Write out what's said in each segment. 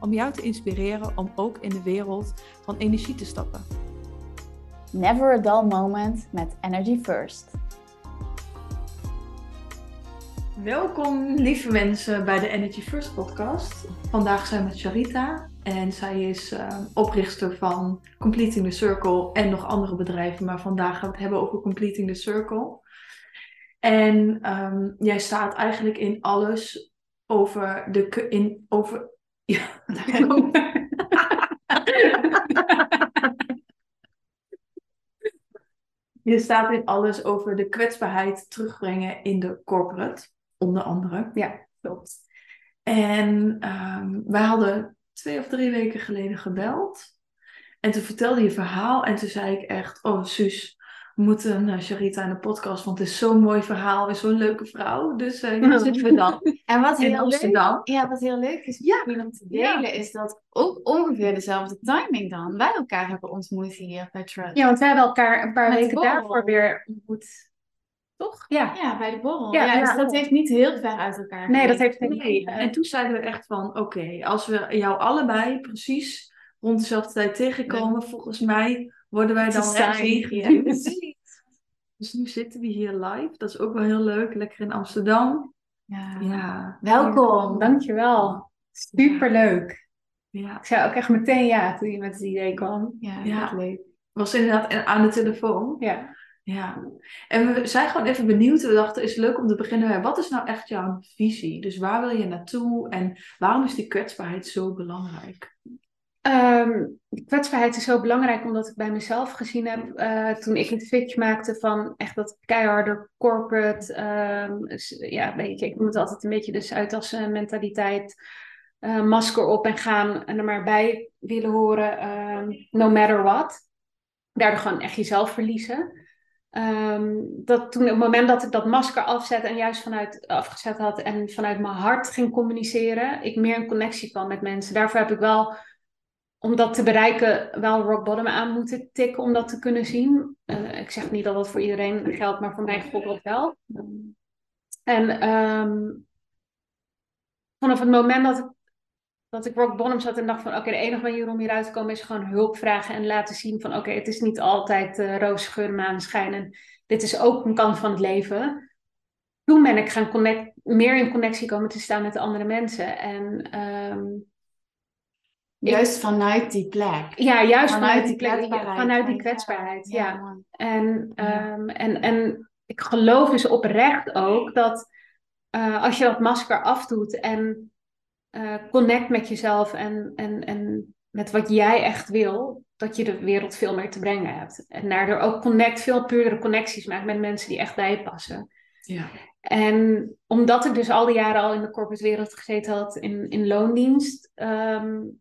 om jou te inspireren om ook in de wereld van energie te stappen. Never a dull moment met Energy First. Welkom lieve mensen bij de Energy First podcast. Vandaag zijn we met Charita en zij is uh, oprichter van Completing the Circle en nog andere bedrijven, maar vandaag gaan we het hebben over Completing the Circle. En um, jij staat eigenlijk in alles over de in over ja. Je staat in alles over de kwetsbaarheid terugbrengen in de corporate, onder andere. Ja, klopt. En um, wij hadden twee of drie weken geleden gebeld. En toen vertelde je verhaal en toen zei ik echt, oh Suus, moeten Charita in de podcast, want het is zo'n mooi verhaal, is zo'n leuke vrouw. Dus uh, hier zitten we dan. En wat heel Amsterdam. Leuk, ja, wat heel leuk is ja. om te delen, is dat ook ongeveer dezelfde timing dan wij elkaar hebben ontmoet hier bij Trust. Ja, want wij hebben elkaar een paar weken daarvoor weer ontmoet. Toch? Ja. ja, bij de borrel. Ja, ja, dus dat heeft niet heel ver uit elkaar. Nee, dat heeft niet. Nee. En toen zeiden we echt van, oké, als we jou allebei precies rond dezelfde tijd tegenkomen, volgens mij worden wij dan echt. Dus nu zitten we hier live. Dat is ook wel heel leuk. Lekker in Amsterdam. Ja. ja. Welkom. Dankjewel. Superleuk. Ja. Ik zei ook echt meteen ja toen je met het idee kwam. Ja, ja. leuk. Was inderdaad aan de telefoon. Ja. Ja, en we zijn gewoon even benieuwd. We dachten, het is leuk om te beginnen. Wat is nou echt jouw visie? Dus waar wil je naartoe en waarom is die kwetsbaarheid zo belangrijk? Um, kwetsbaarheid is zo belangrijk omdat ik bij mezelf gezien heb uh, toen ik een switch maakte van echt dat keiharde corporate, um, ja, weet je, ik noem het altijd een beetje de Zuidasse mentaliteit, uh, masker op en gaan en er maar bij willen horen, um, no matter what. Daardoor gewoon echt jezelf verliezen. dat toen op het moment dat ik dat masker afzette en juist vanuit afgezet had en vanuit mijn hart ging communiceren, ik meer een connectie kwam met mensen. Daarvoor heb ik wel om dat te bereiken wel rock bottom aan moeten tikken om dat te kunnen zien. Uh, ik zeg niet dat dat voor iedereen geldt, maar voor mij dat wel. En um, vanaf het moment dat ik, dat ik rock bottom zat en dacht van oké, de enige manier om hieruit te komen is gewoon hulp vragen en laten zien van oké, het is niet altijd uh, roze geur, dit is ook een kant van het leven. Toen ben ik gaan connect, meer in connectie komen te staan met de andere mensen. En um, Juist vanuit die plek. Ja, juist vanuit, die kwetsbaarheid. Vanuit die kwetsbaarheid, ja. En, um, en, en ik geloof dus oprecht ook dat uh, als je dat masker afdoet en uh, connect met jezelf en, en, en met wat jij echt wil, dat je de wereld veel meer te brengen hebt. En daardoor ook connect, veel puurdere connecties maakt met mensen die echt bij je passen. Ja. En omdat ik dus al die jaren al in de corporate wereld gezeten had, in, in loondienst, um,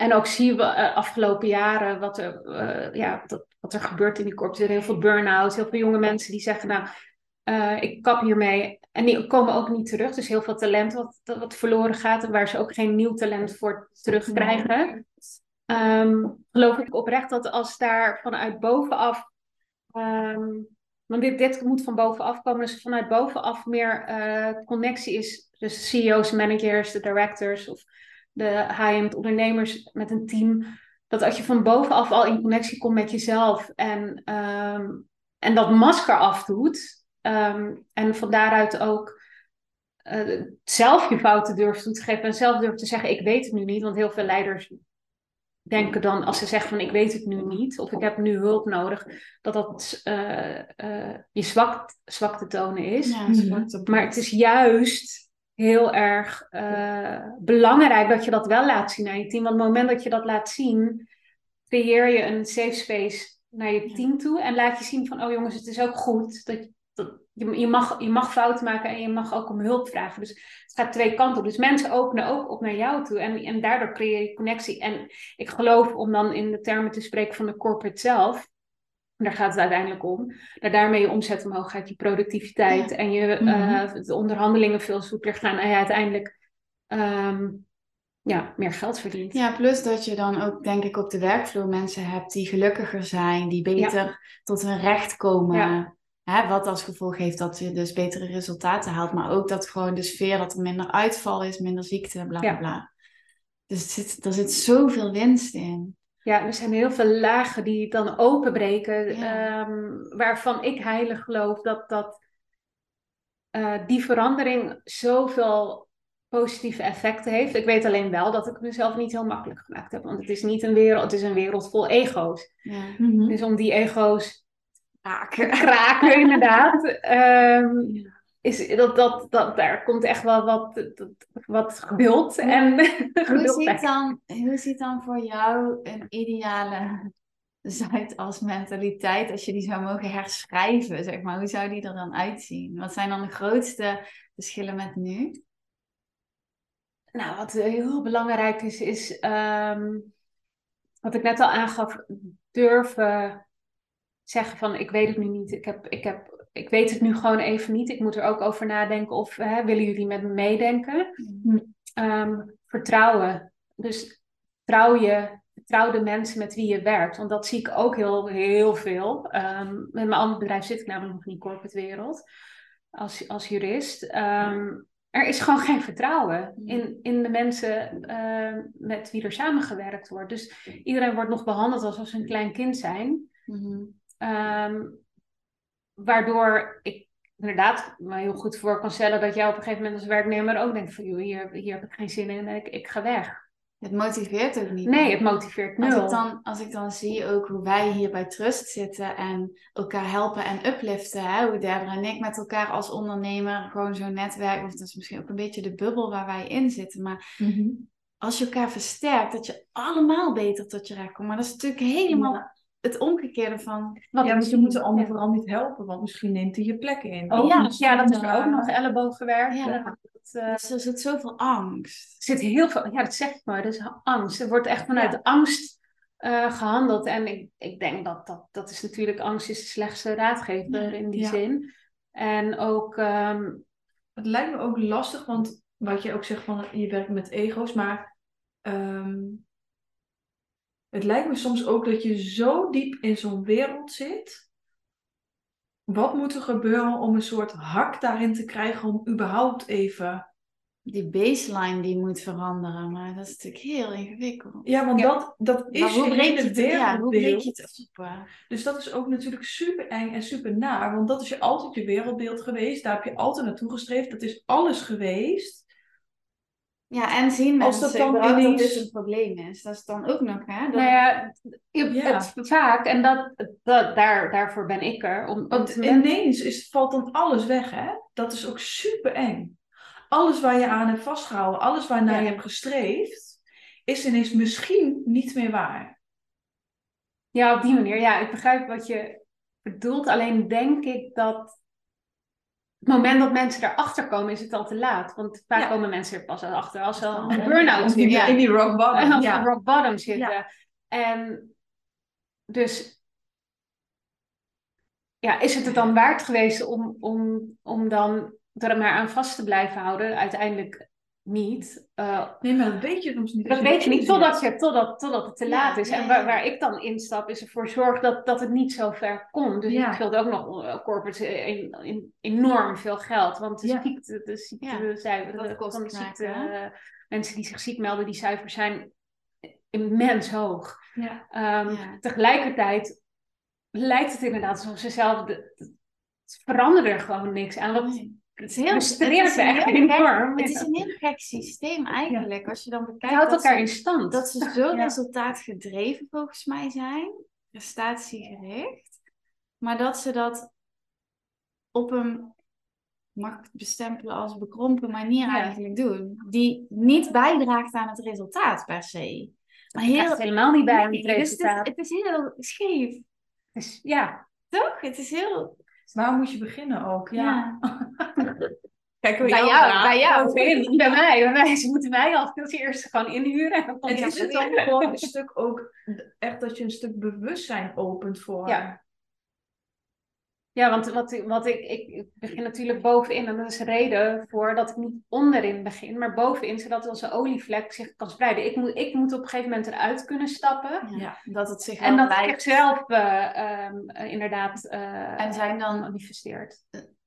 en ook zien we uh, afgelopen jaren wat er, uh, ja, dat, wat er gebeurt in die korps. Er heel veel burn-out, heel veel jonge mensen die zeggen, nou, uh, ik kap hiermee. En die komen ook niet terug. Dus heel veel talent wat, wat verloren gaat en waar ze ook geen nieuw talent voor terugkrijgen. Um, geloof ik oprecht dat als daar vanuit bovenaf, um, want dit, dit moet van bovenaf komen, dus vanuit bovenaf meer connectie is. Dus CEO's, managers, de directors of de high-end ondernemers met een team. Dat als je van bovenaf al in connectie komt met jezelf en, ehm, en dat masker afdoet. Um, en van daaruit ook uh, zelf je fouten durft toe te geven en zelf durft te zeggen: Ik weet het nu niet. Want heel veel leiders denken dan, als ze zeggen van ik weet het nu niet, of ik heb nu hulp nodig, dat dat uh, uh, je zwak, zwakte tonen is. Ja, maar het is juist heel erg uh, belangrijk dat je dat wel laat zien aan je team. Want op het moment dat je dat laat zien, creëer je een safe space naar je team toe. En laat je zien van, oh jongens, het is ook goed dat, dat, je, je, mag, je mag fouten maken en je mag ook om hulp vragen. Dus het gaat twee kanten op. Dus mensen openen ook op naar jou toe. En, en daardoor creëer je connectie. En ik geloof, om dan in de termen te spreken van de corporate zelf, daar gaat het uiteindelijk om. Dat daarmee je omzet omhoog gaat, je productiviteit en je uh, de onderhandelingen veel soepeler gaan. En je uiteindelijk ehm, ja, meer geld verdient. Ja, plus dat je dan ook, denk ik, op de werkvloer mensen hebt die gelukkiger zijn, die beter tot hun recht komen. Hè, wat als gevolg heeft dat je dus betere resultaten haalt. Maar ook dat gewoon de sfeer, dat er minder uitval is, minder ziekte, bla bla bla. Dus zit, er zit zoveel winst in. Ja, er zijn heel veel lagen die dan openbreken, ehm, waarvan ik heilig geloof dat, dat uh, die verandering zoveel positieve effecten heeft. Ik weet alleen wel dat ik mezelf niet heel makkelijk gemaakt heb, want het is niet een wereld, het is een wereld vol ego's. Ja. Mhm. Dus om die ego's kraken, kraken inderdaad. Um, is dat, dat, dat, daar komt echt wel wat, wat geduld en hoe ziet, dan, hoe ziet dan voor jou een ideale Zuidas mentaliteit, als je die zou mogen herschrijven, zeg maar, hoe zou die er dan uitzien? Wat zijn dan de grootste verschillen met nu? Nou, wat heel belangrijk is, is ehm, wat ik net al aangaf, durven zeggen van ik weet het nu niet, ik, heb, ik, heb, ik weet het nu gewoon even niet, ik moet er ook over nadenken of hè, willen jullie met me meedenken? Ehm, vertrouwen. Dus vertrouw je, vertrouw de mensen met wie je werkt, want dat zie ik ook heel, heel veel. Um, met mijn ander bedrijf zit ik namelijk nog in die corporate wereld als, als jurist. Um, er is gewoon geen vertrouwen in, in de mensen uh, met wie er samengewerkt wordt. Dus iedereen wordt nog behandeld alsof ze een klein kind zijn. Mm waardoor ik inderdaad me heel goed voor kan stellen dat jij op een gegeven moment als werknemer ook denkt van joh, hier, hier heb ik geen zin in en ik, ik ga weg. Het motiveert ook niet. Nee, het motiveert nul. Als ik, dan, als ik dan zie ook hoe wij hier bij Trust zitten en elkaar helpen en upliften. Hè? Hoe Debra en ik met elkaar als ondernemer gewoon zo'n netwerk. Of dat is misschien ook een beetje de bubbel waar wij in zitten. Maar mhm. als je elkaar versterkt, dat je allemaal beter tot je recht komt. Maar dat is natuurlijk helemaal het omgekeerde van... Wat ja, want je moet de ander vooral niet helpen, want misschien neemt hij je plek in. Oh, ja, ja, dat is ook nog ellebooggewerkt. Ja. Uh, dus er zit zoveel angst. Er zit heel veel, ja, dat zeg ik maar, dus angst. Er wordt echt vanuit angst uh, gehandeld. En ik, ik denk dat, dat dat is natuurlijk, angst is de slechtste raadgever in die zin. En ook... Um, het lijkt me ook lastig, want wat je ook zegt van je werkt met ego's, maar um, het lijkt me soms ook dat je zo diep in zo'n wereld zit. Wat moet er gebeuren om een soort hak daarin te krijgen om überhaupt even die baseline die moet veranderen. Maar dat is natuurlijk heel ingewikkeld. Ja, want Dat, dat is maar hoe breek je het, ja, hoe breek je het op? Dus dat is ook natuurlijk super eng en super naar. Want dat is je altijd je wereldbeeld geweest. Daar heb je altijd naartoe gestreefd. Dat is alles geweest. Ja, en zien mensen Als dat, dan dat ineens... dit een probleem is. Dat is dan ook nog, hè? Dat... Nou ja, Het, vaak. En dat, dat, daar, daarvoor ben ik er. Om, Want ineens is, valt dan alles weg, hè? Dat is ook super eng. Alles waar je aan hebt vastgehouden, alles waarnaar je hebt gestreefd, is ineens misschien niet meer waar. Ja, op die manier. Ja, ik begrijp wat je bedoelt. Alleen denk ik dat het moment dat mensen erachter komen, is het al te laat. Want vaak komen mensen er pas achter als ze al een burn-out zitten. Ja. In die rock bottom. Ja. rock bottom zitten. En dus ja, is het het dan waard geweest om, om, om dan er maar aan vast te blijven houden? Uiteindelijk niet. Uh, nee, maar dat weet je soms niet. Dat weet je niet totdat, je, totdat, totdat het te laat is. en waar, waar ik dan instap, is ervoor zorgen dat, dat het niet zo ver komt. Dus het scheelt ook nog uh, corporate in, in, enorm veel geld. Want de ziekte, de ziektecijfers van de ziekte, uh, mensen die zich ziek melden, die cijfers zijn immens hoog. Um, tegelijkertijd lijkt het inderdaad alsof ze zelf... De, de, veranderen er gewoon niks aan. Wat, het is heel, echt enorm. Het is een heel gek systeem eigenlijk. Als je dan bekijkt. Het houdt elkaar in stand. Dat ze zo resultaatgedreven volgens mij zijn. Prestatiegericht. Maar dat ze dat op een, mag bestempelen als bekrompen manier eigenlijk doen. Die niet bijdraagt aan het resultaat per se. Maar heel, helemaal niet bij aan het resultaat. Dus het, is, het is heel scheef. Dus, ja. Toch? Het is heel Waar moet je beginnen ook? Ja. Kijk, bij jou, jou bij jou, bij mij, bij mij. Ze moeten mij altijd eerste gewoon inhuren. En dan is het dan gewoon een stuk ook, echt dat je een stuk bewustzijn opent voor... Ja. Ja, want wat, wat ik, ik, begin natuurlijk bovenin en dat is de reden voor dat ik niet onderin begin, maar bovenin, zodat onze olievlek zich kan spreiden. Ik moet, ik moet op een gegeven moment eruit kunnen stappen. Ja, dat het zich En dat ik zelf uh, inderdaad uh, en zijn dan manifesteert.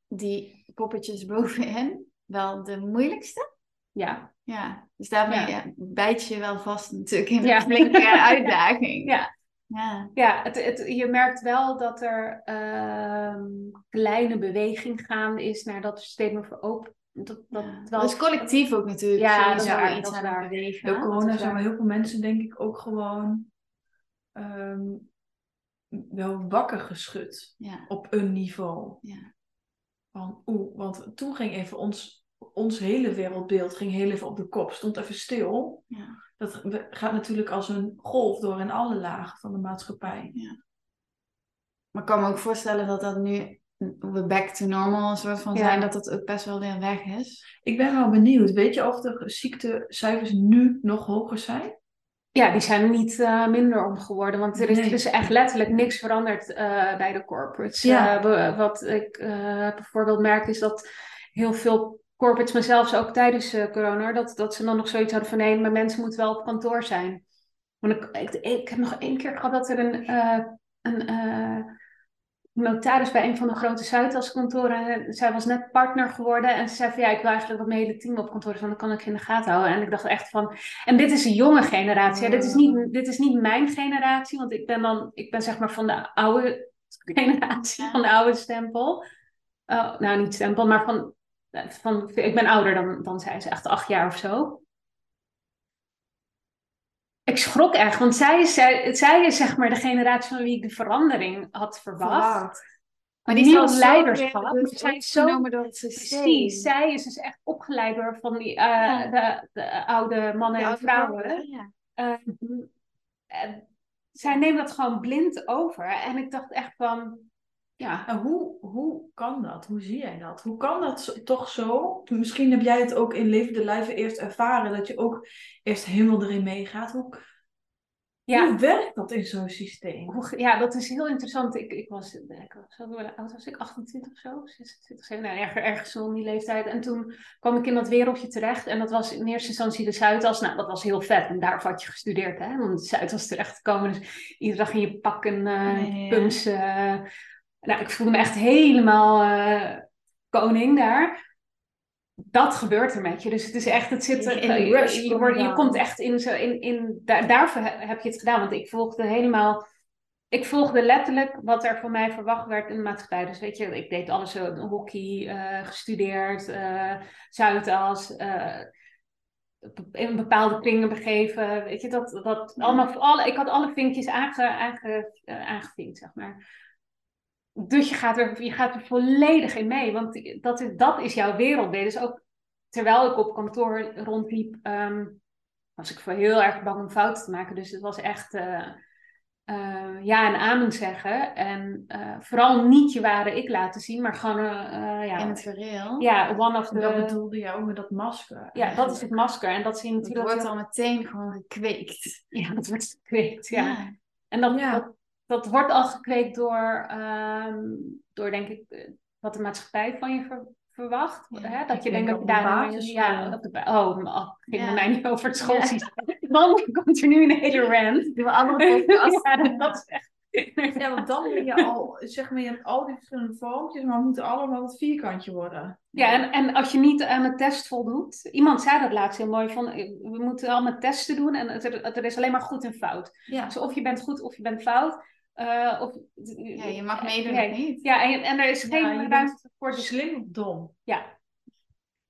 Die poppetjes bovenin wel de moeilijkste? Ja. Ja, dus daarmee ja. bijt je wel vast natuurlijk in een flinke uitdaging. Ja. Ja, ja het, het, je merkt wel dat er uh, kleine beweging gaande is naar dat steeds meer voor open. Dat, dat, ja. dat is collectief ook natuurlijk. Ja, dat is iets aan het bewegen. Door corona zijn heel veel mensen denk ik ook gewoon um, wel wakker geschud ja. op een niveau. Ja. Van, oeh, want toen ging even ons, ons hele wereldbeeld ging heel even op de kop, stond even stil. Ja dat gaat natuurlijk als een golf door in alle lagen van de maatschappij. Ja. Maar ik kan me ook voorstellen dat dat nu we back to normal een soort van zijn, dat dat ook best wel weer weg is. Ik ben wel benieuwd. Weet je of de ziektecijfers nu nog hoger zijn? Ja, die zijn niet uh, minder omgeworden, want er is nee. dus echt letterlijk niks veranderd uh, bij de corporates. Ja. Uh, wat ik bijvoorbeeld merk is dat heel veel corporates, maar zelfs ook tijdens corona, dat, dat ze dan nog zoiets hadden van nee, maar mensen moeten wel op kantoor zijn. Want ik, ik, ik heb nog één keer gehad dat er een, een notaris bij een van de grote Zuidas kantoren, zij was net partner geworden en ze zei van ja, ik wil eigenlijk dat mijn hele team op kantoor is, dan kan ik in de gaten houden. En ik dacht echt van, en dit is een jonge generatie, dit, is niet, dit is niet mijn generatie, want ik ben dan, ik ben zeg maar van de oude generatie, van de oude stempel. Oh, nou, niet stempel, maar van van, ik ben ouder dan, dan zij, ze echt acht jaar of zo. Ik schrok echt, want zij is, zij, zij is zeg maar de generatie van wie ik de verandering had verwacht. Maar die nieuwe leiderschap. Dus zij is zo door het Precies, zij is dus echt opgeleid door van die, uh, ja. de, de, oude mannen de en vrouwen. vrouwen ja. uh, zij neemt dat gewoon blind over. En ik dacht echt van, ja. En hoe, hoe kan dat? Hoe zie jij dat? Hoe kan dat toch zo? Misschien heb jij het ook in levende lijven eerst ervaren, dat je ook eerst helemaal erin meegaat. Hoe, ja. hoe werkt dat in zo'n systeem? Ja, dat is heel interessant. Ik, ik was, ik was, oud was ik, 28 of zo? 26, 27, nou, ergens, ergens zo in die leeftijd. En toen kwam ik in dat wereldje terecht. En dat was in eerste instantie de Zuidas. Nou, dat was heel vet. En daar had je gestudeerd, hè? Om de Zuidas terecht te komen. Dus iedere dag in je pak en uh, pumps... Uh, nou, ik voelde me echt helemaal uh, koning daar. Dat gebeurt er met je. Dus het is echt, het zit in de rush. Je, je, wordt, je komt echt in, zo, in, in daar, daarvoor heb je het gedaan. Want ik volgde helemaal, ik volgde letterlijk wat er van mij verwacht werd in de maatschappij. Dus weet je, ik deed alles zo, hockey, uh, gestudeerd, uh, Zuidas, in bepaalde kringen begeven. Weet je, dat, dat allemaal, alle, ik had alle vinkjes aange, aange, aangevinkt, zeg maar. Dus je gaat, er, je gaat er volledig in mee, want dat is, dat is jouw wereldbeeld. Dus ook terwijl ik op kantoor rondliep, um, was ik voor heel erg bang om fouten te maken. Dus het was echt uh, uh, ja en amen zeggen. En uh, vooral niet je ware ik laten zien, maar gewoon ja, in het verhaal. Ja, one of the... Dat bedoelde je ook met dat masker. Ja, dat is het masker. En dat, zie natuurlijk wordt al meteen gewoon gekweekt. Ja, dat wordt gekweekt, ja. ja. En dat, ja. dat, dat wordt al gekweekt door, um, door denk ik, wat de maatschappij van je ver, verwacht. Ja, hè? Dat je denk denkt dat je daar basis, ja, op de, oh, oh, ging ja. mij niet over het schoolsysteem. Ja. Man, komt er nu een hele rant. Doen we podcast. ja, dat is echt... Ja, want dan ben je al, zeg maar, je hebt al die verschillende vormpjes, maar moeten allemaal het vierkantje worden. Ja, en, en als je niet aan de test voldoet, iemand zei dat laatst heel mooi, van we moeten allemaal testen doen en het, er is alleen maar goed en fout. Ja. Dus of je bent goed of je bent fout. Uh, of, ja, je mag meedoen nee, of niet. Ja, en, en er is geen ja, ruimte voor... De... Slim of dom. Ja.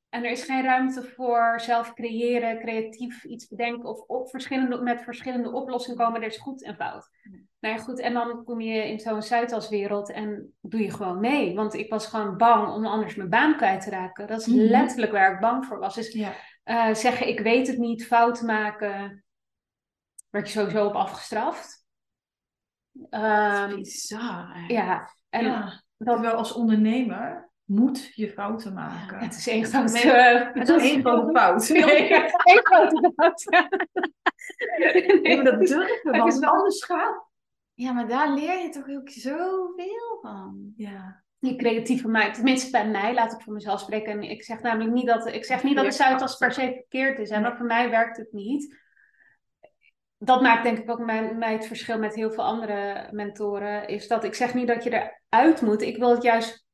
En er is geen ruimte voor zelf creëren, creatief iets bedenken of op verschillende, met verschillende oplossingen komen. Er is goed en fout. Nee. Nou ja, goed. En dan kom je in zo'n Zuidaswereld en doe je gewoon mee. Want ik was gewoon bang om anders mijn baan kwijt te raken. Dat is Mhm. letterlijk waar ik bang voor was. Dus Ja. eh, zeggen, ik weet het niet, fout maken, werd je sowieso op afgestraft. Dat is bizar ja, en Ja. dat, Terwijl als ondernemer moet je fouten maken. het is één grote... Eh, Het is één grote fout. Nee, één grote fout. Nee, maar dat durven, Het want is wel- anders gaat. Ja, maar daar leer je toch ook zoveel van. Ja. Die creatieve mind, tenminste bij mij, laat ik voor mezelf spreken. En ik zeg namelijk niet dat, ik zeg niet dat het Zuidas per se verkeerd is, hè, maar voor mij werkt het niet. Dat maakt denk ik ook mij, mij het verschil met heel veel andere mentoren, is dat ik zeg niet dat je eruit moet. Ik wil het juist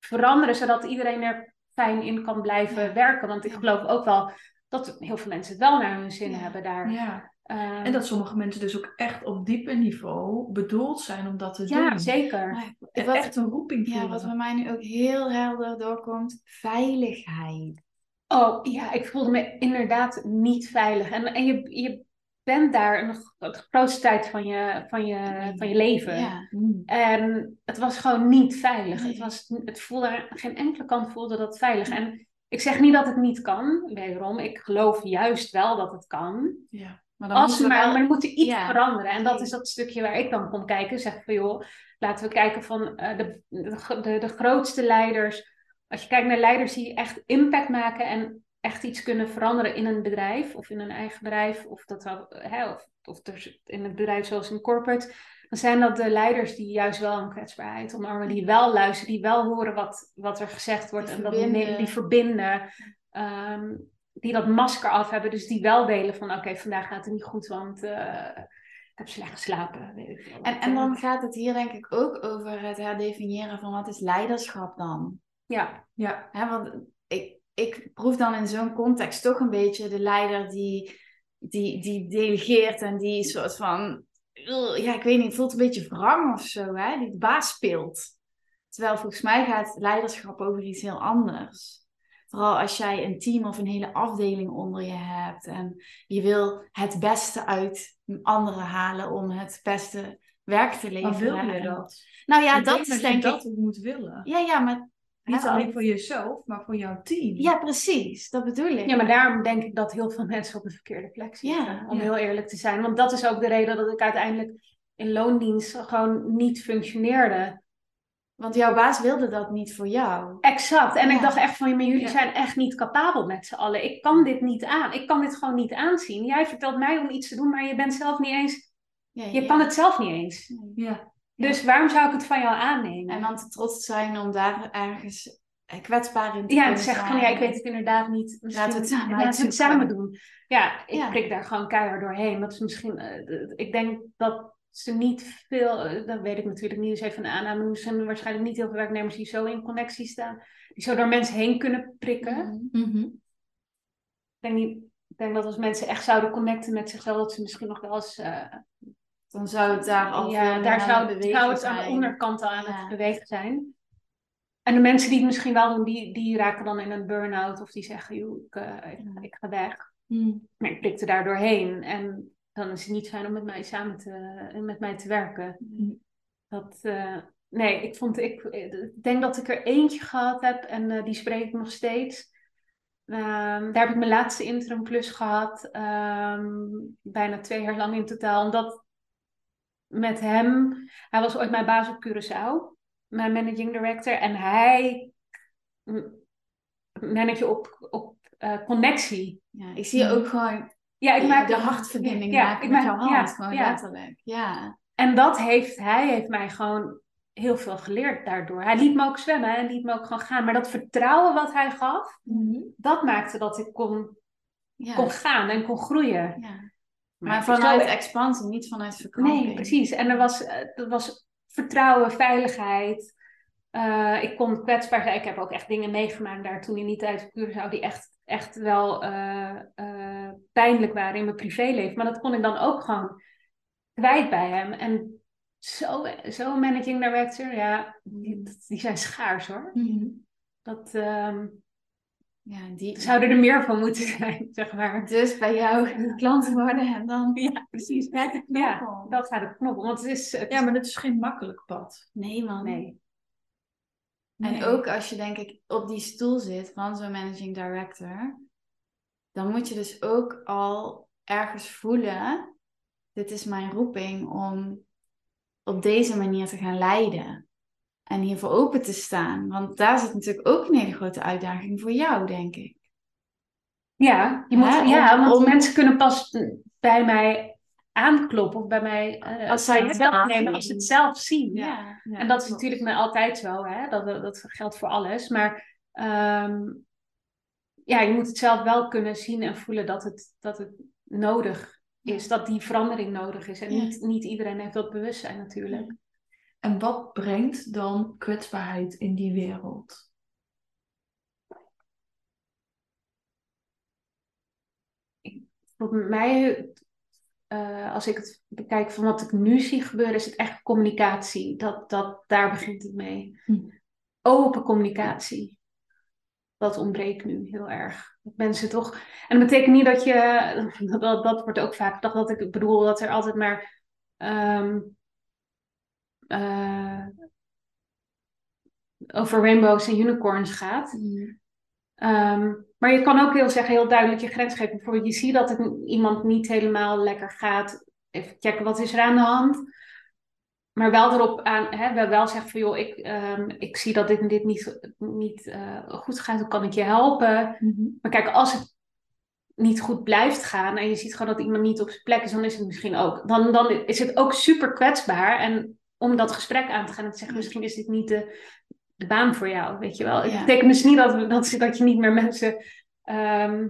veranderen, zodat iedereen er fijn in kan blijven Ja. werken. Want ik Ja. geloof ook wel dat heel veel mensen het wel naar hun zin Ja. hebben daar. ja. Ehm, En dat sommige mensen dus ook echt op dieper niveau bedoeld zijn om dat te ja, doen. zeker. Maar En wat, echt een roeping ja, voelen. wat bij mij nu ook heel helder doorkomt, veiligheid. Oh ja, ik voelde me inderdaad niet veilig. En, en je, je bent daar een, g- de grootste tijd van je, van je, van je leven. Ja. En het was gewoon niet veilig. Nee. Het, was, het voelde, geen enkele kant voelde dat veilig. En ik zeg niet dat het niet kan, wederom. Ik geloof juist wel dat het kan. ja. Maar dan Als moeten maar, wel- maar er moet er iets Ja. veranderen. En dat is dat stukje waar ik dan kom kijken. Zeg van joh, laten we kijken van eh, de, de, de, de grootste leiders. Als je kijkt naar leiders die echt impact maken en echt iets kunnen veranderen in een bedrijf of in een eigen bedrijf. Of, dat, wel, hè, of, of dus in een bedrijf zoals een corporate. Dan zijn dat de leiders die juist wel een kwetsbaarheid omarmen. Die wel luisteren, die wel horen wat, wat er gezegd wordt. Die en verbinden. die, die verbinden. Ehm, die dat masker af hebben. Dus die wel delen van oké, vandaag gaat het niet goed, want eh, ik heb slecht geslapen. Weet ik veel. En, en dan gaat het hier denk ik ook over het herdefiniëren van wat is leiderschap dan? Ja, Ja. Want ik, proef dan in zo'n context toch een beetje de leider die, die, die delegeert en die soort van, "Ugh," ja, ik weet niet, voelt een beetje wrang of zo, hè? die de baas speelt. Terwijl volgens mij gaat leiderschap over iets heel anders. Vooral als jij een team of een hele afdeling onder je hebt en je wil het beste uit anderen halen om het beste werk te leveren. Maar wil je dat? Nou ja, Ik dat denk is denk dat ik. ook moet willen. Ja, ja, maar. Niet alleen al- voor jezelf, maar voor jouw team. Ja, precies. Dat bedoel ik. ja, maar daarom denk ik dat heel veel mensen op de verkeerde plek zitten. Ja, om ja. heel eerlijk te zijn. Want dat is ook de reden dat ik uiteindelijk in loondienst gewoon niet functioneerde. Want jouw baas wilde dat niet voor jou. Exact. En ik dacht echt van, maar jullie Ja. zijn echt niet capabel met z'n allen. Ik kan dit niet aan. Ik kan dit gewoon niet aanzien. Jij vertelt mij om iets te doen, maar je bent zelf niet eens... Ja, Je ja. kan het zelf niet eens. Ja. Dus waarom zou ik het van jou aannemen? En dan te trots zijn om daar ergens eh, kwetsbaar in te Ja, en kunnen te zeggen van ja, ik weet het inderdaad niet. Misschien, Laten we het samen laten we het samen doen. Ja, ik Ja. prik daar gewoon keihard doorheen. Dat is misschien, eh, ik denk dat ze niet veel, eh, dat weet ik natuurlijk niet, dus even een aanname. Er zijn waarschijnlijk niet heel veel werknemers die zo in connectie staan. Die zo door mensen heen kunnen prikken. Mhm. Mhm. Ik, denk niet, ik denk dat als mensen echt zouden connecten met zichzelf, dat ze misschien nog wel eens... eh, Dan zou het daar al ja, daar zou, het zou het aan de onderkant al aan Ja. het bewegen zijn. En de mensen die het misschien wel doen, die, die raken dan in een burn-out of die zeggen, joh, ik, eh, ik, ga weg. Mm. Maar ik prikte daar doorheen en dan is het niet fijn om met mij samen te, met mij te werken. Mhm. Dat, eh, nee, ik vond, ik, ik denk dat ik er eentje gehad heb en eh, die spreek ik nog steeds. Ehm, daar heb ik mijn laatste interim klus gehad, ehm, bijna twee jaar lang in totaal. Omdat met hem, hij was ooit mijn baas op Curaçao, mijn managing director, en hij manage op, op eh, connectie. Ja, ik zie je ook gewoon Ja, ik maak de hartverbinding ja, maken ik met maak- jouw ja, hand. gewoon ja. letterlijk. Ja. En dat heeft, hij heeft mij gewoon heel veel geleerd daardoor. Hij liet me ook zwemmen en liet me ook gewoon gaan. Maar dat vertrouwen wat hij gaf, dat maakte dat ik kon, kon gaan en kon groeien. Maar vanuit expansie, niet vanuit verkramping. Nee, precies. En er was, eh, er was vertrouwen, veiligheid. Eh, ik kon kwetsbaar zijn. Ik heb ook echt dingen meegemaakt daar toen in die tijd op Curaçao die echt, echt wel eh, pijnlijk waren in mijn privéleven. Maar dat kon ik dan ook gewoon kwijt bij hem. En zo, zo managing director, ja, die, die zijn schaars hoor. Mhm. Dat ehm, Ja, die zouden er meer van moeten zijn, zeg maar. dus bij jou klant worden en dan Ja, precies. gaat de knop Ja, dat gaat de knop. Want het is... het Ja, maar dat is geen makkelijk pad. Nee man. Nee. En ook als je denk ik op die stoel zit van zo'n managing director, dan moet je dus ook al ergens voelen, dit is mijn roeping om op deze manier te gaan leiden. En hiervoor open te staan. Want daar zit natuurlijk ook een hele grote uitdaging voor jou, denk ik. Ja, je moet, ja want om- mensen kunnen pas bij mij aankloppen of bij mij eh, Als zij het zelf nemen als ze het zelf zien. Ja. En dat is natuurlijk met altijd zo, hè? Dat, dat geldt voor alles. Maar ehm, ja, je moet het zelf wel kunnen zien en voelen dat het, dat het nodig is, dat die verandering nodig is. En niet, niet iedereen heeft dat bewustzijn natuurlijk. En wat brengt dan kwetsbaarheid in die wereld? Voor mij, eh, als ik het bekijk van wat ik nu zie gebeuren, is het echt communicatie. Dat, dat, daar begint het mee. Hm. Open communicatie. Dat ontbreekt nu heel erg. Dat mensen toch. En dat betekent niet dat je. Dat, dat wordt ook vaak gedacht dat ik bedoel dat er altijd maar. ehm, eh, over rainbows en unicorns gaat. Mm. Ehm, maar je kan ook heel zeggen, heel duidelijk je grens geven. Bijvoorbeeld, je ziet dat het iemand niet helemaal lekker gaat. Even checken wat is er aan de hand. Maar wel erop aan, hè, wel, wel zeggen van joh, ik, ehm, ik zie dat dit en dit niet, niet eh, goed gaat. Hoe kan ik je helpen? Maar kijk, als het niet goed blijft gaan en je ziet gewoon dat iemand niet op zijn plek is, dan is het misschien ook. Dan, dan is het ook super kwetsbaar. En om dat gesprek aan te gaan en te zeggen, misschien is dit niet de, de baan voor jou, weet je wel. Het betekent dus niet dat, dat, dat je niet meer mensen, ehm,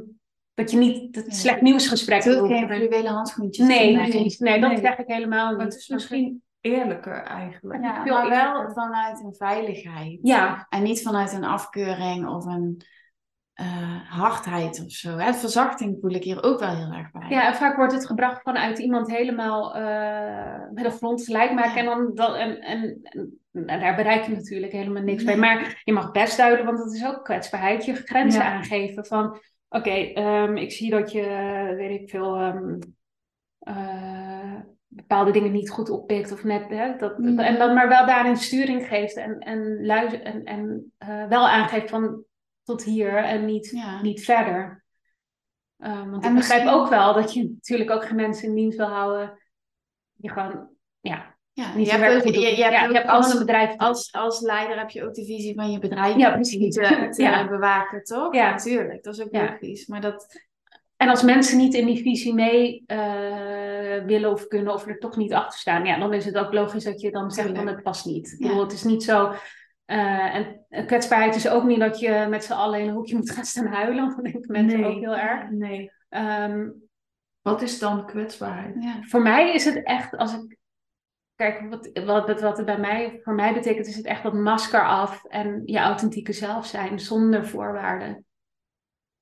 dat je niet het Ja. slecht nieuwsgesprek Doe wil geen fluwelen handschoentjes. Nee. Nee, dat Nee. zeg ik helemaal niet. Maar het is misschien eerlijker eigenlijk. Ja, maar wel vanuit een veiligheid. Ja, En niet vanuit een afkeuring of een eh, hardheid of zo. Hè? Verzachting voel ik hier ook wel heel erg bij. Ja, en vaak wordt het gebracht vanuit iemand helemaal eh, met een grond gelijk maken. Ja. En, dan, dat, en, en, daar bereik je natuurlijk helemaal niks Nee. bij. Maar je mag best duiden, want dat is ook kwetsbaarheid. Je grenzen Ja. aangeven van... Oké, ehm, ik zie dat je, weet ik veel... ehm, eh, bepaalde dingen niet goed oppikt of net... Hè, dat, Mhm. En dan maar wel daarin sturing geeft. En, en, luister, en, en wel aangeeft van tot hier en niet Ja. niet verder. Ehm, want En ik begrijp misschien- ook wel dat je natuurlijk ook geen mensen in dienst wil houden die gewoon ja, Ja, niet je hebt ook, je, je ja, je als, een bedrijf. als, als leider heb je ook de visie van je bedrijf Ja, precies. te, te Ja. bewaken, toch? Ja. natuurlijk. Dat is ook logisch. Maar dat, En als mensen niet in die visie mee eh, willen of kunnen of er toch niet achter staan, ja, dan is het ook logisch dat je dan zegt van het past niet. Ik bedoel, het is niet zo. Eh, en kwetsbaarheid is ook niet dat je met z'n allen in een hoekje moet gaan staan huilen. Want dan denken mensen Nee. ook heel erg. Nee. Ehm, Wat is dan kwetsbaarheid? ja. Voor mij is het echt, als ik kijk wat, wat, wat het bij mij, voor mij betekent, is het echt dat masker af en je authentieke zelf zijn zonder voorwaarden.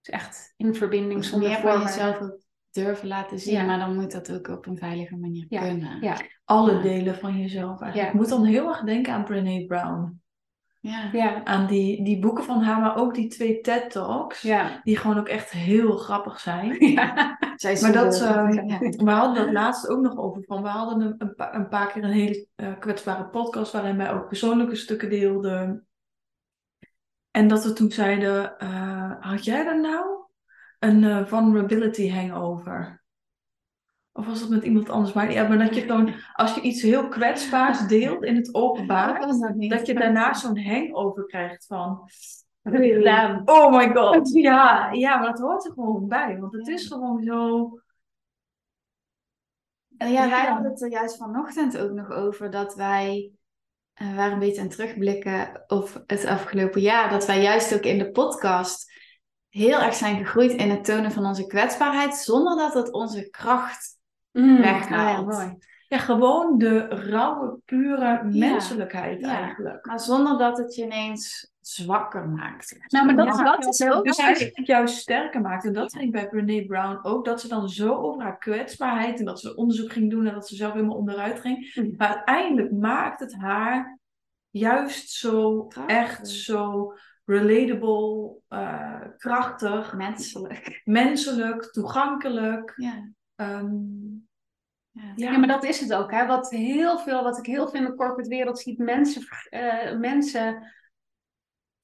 Is echt in verbinding Dus zonder meer voorwaarden. jezelf durven laten zien. Ja. Maar dan moet dat ook op een veilige manier Ja. kunnen. Ja. Alle delen van jezelf eigenlijk. Ja. Ik moet dan heel erg denken aan Brené Brown. Ja. Ja, Aan die, die boeken van haar, maar ook die twee TED-talks. ja. Die gewoon ook echt heel grappig zijn. ja. Zij Maar dat, ja. We hadden dat laatst ook nog over. Van, we hadden een, een, pa- een paar keer een hele eh, kwetsbare podcast waarin wij ook persoonlijke stukken deelden. En dat we toen zeiden, eh, had jij er nou een vulnerability hangover? Of was dat met iemand anders? Maar, ja, maar dat je gewoon, als je iets heel kwetsbaars deelt in het openbaar, Dat dat dat je daarna zo'n hangover krijgt van, oh my god, ja, ja, maar dat hoort er gewoon bij. Want het Ja. is gewoon zo, En ja, wij Ja. hadden het er juist vanochtend ook nog over dat wij eh, waren een beetje aan het terugblikken op het afgelopen jaar. Dat wij juist ook in de podcast heel erg zijn gegroeid in het tonen van onze kwetsbaarheid, zonder dat het onze kracht Mm. weghaalt. Ah, ja, mooi. Ja, gewoon de rauwe, pure menselijkheid Ja. eigenlijk. Maar zonder dat het je ineens zwakker maakt. Nou, maar dat, Ja. dat is ook Dus dus eigenlijk het juist sterker maakt. En dat ging bij Brené Brown ook. Dat ze dan zo over haar kwetsbaarheid en dat ze onderzoek ging doen en dat ze zelf helemaal onderuit ging. Mhm. Maar uiteindelijk maakt het haar juist zo Krachtig. echt zo relatable, eh, krachtig, Menselijk. menselijk, toegankelijk. Ja. Ehm, Ja. maar dat is het ook. Hè? Wat, heel veel, wat ik heel veel in de corporate wereld zie, mensen, eh, mensen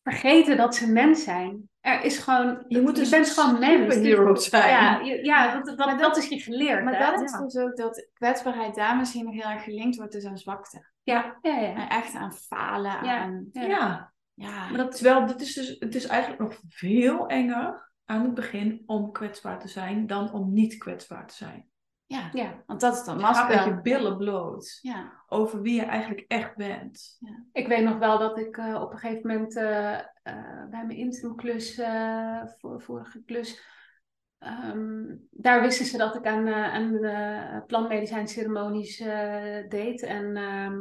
vergeten dat ze mens zijn. Er is gewoon, Je moet dus bent gewoon mens. superhero zijn. Ja, je- ja dat, dat, is je geleerd. Maar hè? dat is Ja. dus ook dat kwetsbaarheid daar misschien nog heel erg gelinkt wordt dus aan zwakte. Ja, ja, ja. En echt aan falen. Ja, Aan, ja. Ja. ja. Maar dat, terwijl dit is dus, het is eigenlijk nog veel enger aan het begin om kwetsbaar te zijn dan om niet kwetsbaar te zijn. ja. ja. Want dat is dan Je gaat met masker. je billen bloot Ja. over wie je eigenlijk echt bent. Ik weet nog wel dat ik eh, op een gegeven moment eh, eh, bij mijn interimklus, eh voor, vorige klus, ehm, daar wisten ze dat ik aan, eh aan de plantmedicijnceremonies eh, deed. En ehm,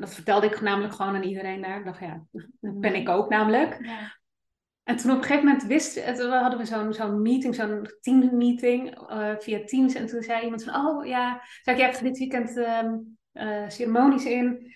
dat vertelde ik namelijk gewoon aan iedereen daar. Ik dacht, ja, dat ben ik ook namelijk. Ja. En toen op een gegeven moment wist, het- we hadden we zo'n zo'n meeting, zo'n teammeeting eh via Teams. En toen zei iemand van, oh ja, zei ik, jij hebt dit weekend ehm, eh, ceremonies in.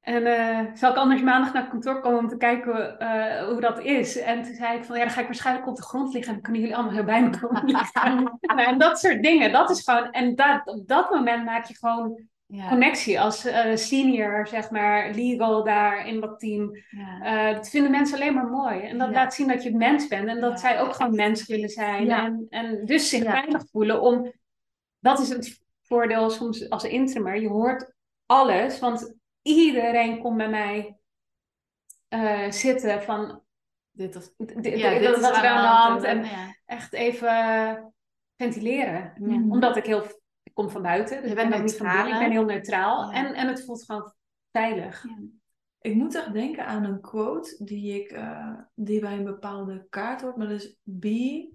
En eh, zal ik anders maandag naar het kantoor komen om te kijken eh, hoe dat is? En toen zei ik van, ja, dan ga ik waarschijnlijk op de grond liggen en dan kunnen jullie allemaal heel bij me komen liggen. en dat soort dingen, dat is gewoon, en dat, op dat moment maak je gewoon Ja. connectie als eh, senior, zeg maar, legal daar in dat team. Ja. Eh, dat vinden mensen alleen maar mooi. En dat Ja. laat zien dat je een mens bent. En dat zij ook gewoon mens willen zijn. En, en dus zich veilig voelen om... Dat is het voordeel soms als interimmer. Je hoort alles. Want iedereen komt bij mij eh, zitten van... Dit of d- d- ja, dit is wat er aan de hand. En, echt even ventileren. Omdat ik heel... Kom van buiten. Dus Je ik bent ben ook niet van neutraal, binnen. Ik ben heel neutraal. Ja. En, en het voelt gewoon veilig. Ik moet echt denken aan een quote die, ik, eh, die bij een bepaalde kaart hoort. Maar dat is be.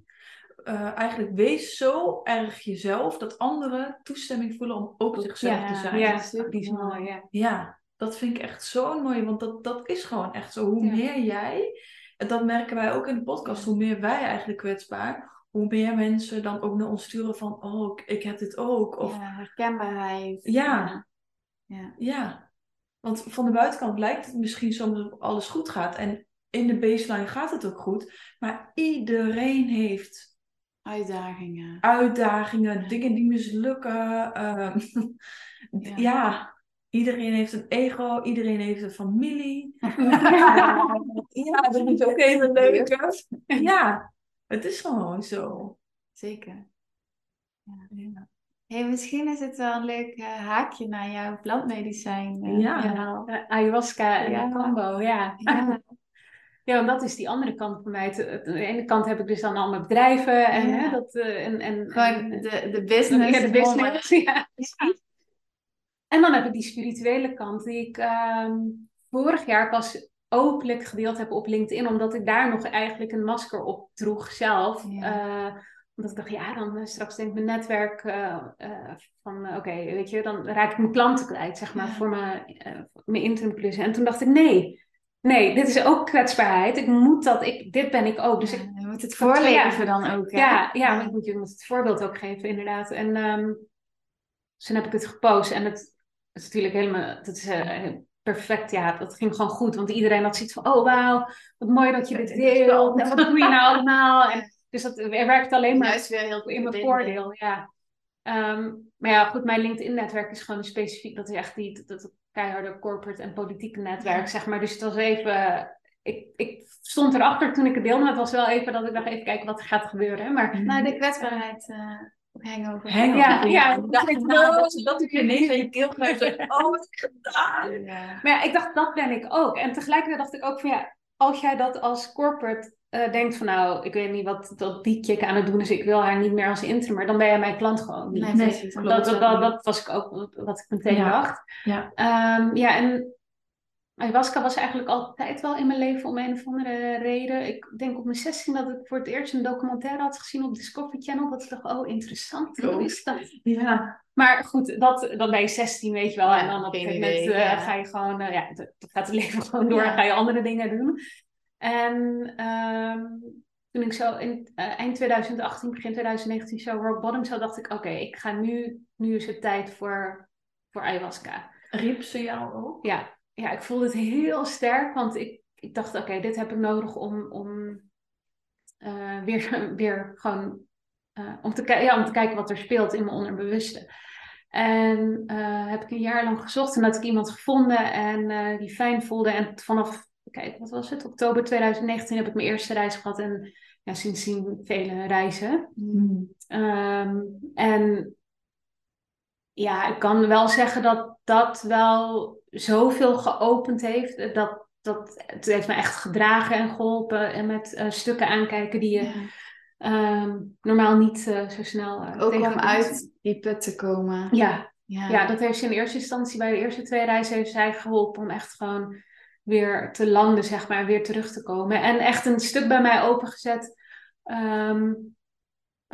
eh, eigenlijk wees zo erg jezelf dat anderen toestemming voelen om ook zichzelf Ja, te zijn. Ja, super die is mooi. Ja. Ja, dat vind ik echt zo mooi, want dat, dat is gewoon echt zo. Hoe Ja. meer jij, en dat merken wij ook in de podcast, hoe meer wij eigenlijk kwetsbaar, hoe meer mensen dan ook naar ons sturen van, oh, ik, heb dit ook. Of Ja, herkenbaarheid. Ja. Ja. ja, want van de buitenkant lijkt het misschien soms of alles goed gaat. En in de baseline gaat het ook goed, maar iedereen heeft Uitdagingen. uitdagingen, dingen die mislukken. ehm, Ja. ja. iedereen heeft een ego, iedereen heeft een familie. ja, dat is ook hele leuke. Ja, het is gewoon zo. Zeker. Ja. Hey, misschien is het wel een leuk eh, haakje naar jouw plantmedicijn. eh, Ja. verhaal. Eh, ayahuasca en Ja. combo, ja. Ja. Ja, want dat is die andere kant van mij. Aan de ene kant heb ik dus dan al mijn bedrijven en, Ja. hè, dat, en, en, Gewoon de, de business. ja, de business. Ja. En dan heb ik die spirituele kant die ik ehm, vorig jaar pas openlijk gedeeld heb op LinkedIn, omdat ik daar nog eigenlijk een masker op droeg zelf. Ja. Eh, omdat ik dacht, ja, dan eh, straks denk ik mijn netwerk eh, van, oké, weet je, dan raak ik mijn klanten kwijt, zeg maar, Ja. voor mijn, mijn interim klussen. En toen dacht ik, nee, nee, dit is ook kwetsbaarheid. Ik moet dat, ik, dit ben ik ook. Dus ik, je moet het Dat- voorleven dan ook. Hè? ja, ja, maar ik moet je moet het voorbeeld ook geven, inderdaad. En ehm, dus toen heb ik het gepost. En het is natuurlijk helemaal, dat is perfect. Ja, dat ging gewoon goed. Want iedereen had zoiets van, oh wauw, wat mooi dat je dit deelt. En wat doe je nou allemaal? En, dus dat werkt alleen maar Juist weer heel in mijn voordeel, ja. Ehm, maar ja, goed, mijn LinkedIn-netwerk is gewoon specifiek. Dat is echt die, dat, dat keiharde corporate en politieke netwerk, Ja. zeg maar. Dus het was even... Ik, ik stond erachter toen ik het deelde, maar het was wel even dat ik dacht, even kijken wat er gaat gebeuren. Maar Nou, de kwetsbaarheid uh, hangover. Hangover. Ja, ja. Ik dacht, nou, dat, ik ineens aan je keel krijg. Oh, wat heb gedaan? Ja. Maar ja, ik dacht, dat ben ik ook. En tegelijkertijd dacht ik ook van ja, als jij dat als corporate eh, denkt van nou, ik weet niet wat dat die chick aan het doen is, ik wil haar niet meer als interim, dan ben jij mijn klant gewoon niet. Nee, dat, dat, dat, was ik ook wat ik meteen Ja. dacht. Ja. Ehm, ja, en ayahuasca was eigenlijk altijd wel in mijn leven om een of andere reden. Ik denk op mijn 16 dat ik voor het eerst een documentaire had gezien op Discovery Channel. Dat ik dacht, oh interessant, hoe is dat? Ja. Maar goed, dat, dan ben je 16, weet je wel. Ja, en dan op een gegeven moment eh, ja. ga je gewoon, eh, ja, dat dat gaat het leven gewoon door. Ja. En ga je andere dingen doen. En ehm, toen ik zo in eh, eind 2018, begin 2019 zo rock bottom zo dacht ik, oké, ik ga nu, nu is het tijd voor, voor ayahuasca. Riep ze jou ook? Ja, ja, ik voelde het heel sterk, want ik, ik dacht, oké, dit heb ik nodig om, om eh, weer, weer gewoon eh, om, te, ja, om te kijken wat er speelt in mijn onderbewuste. En eh, heb ik een jaar lang gezocht en had ik iemand gevonden en die fijn voelde. En vanaf, kijk, wat was het? Oktober 2019 heb ik mijn eerste reis gehad en ja, sindsdien vele reizen. Mm. Ehm, en ja, ik kan wel zeggen dat dat wel zoveel geopend heeft. Dat, dat, het heeft me echt gedragen en geholpen. En met uh, stukken aankijken die je Ja. ehm, normaal niet eh, zo snel uh, Ook om uit die put te komen. Ja, Ja. ja, dat heeft ze in eerste instantie bij de eerste twee reizen heeft zij geholpen om echt gewoon weer te landen, zeg maar, weer terug te komen. En echt een stuk bij mij opengezet, ehm,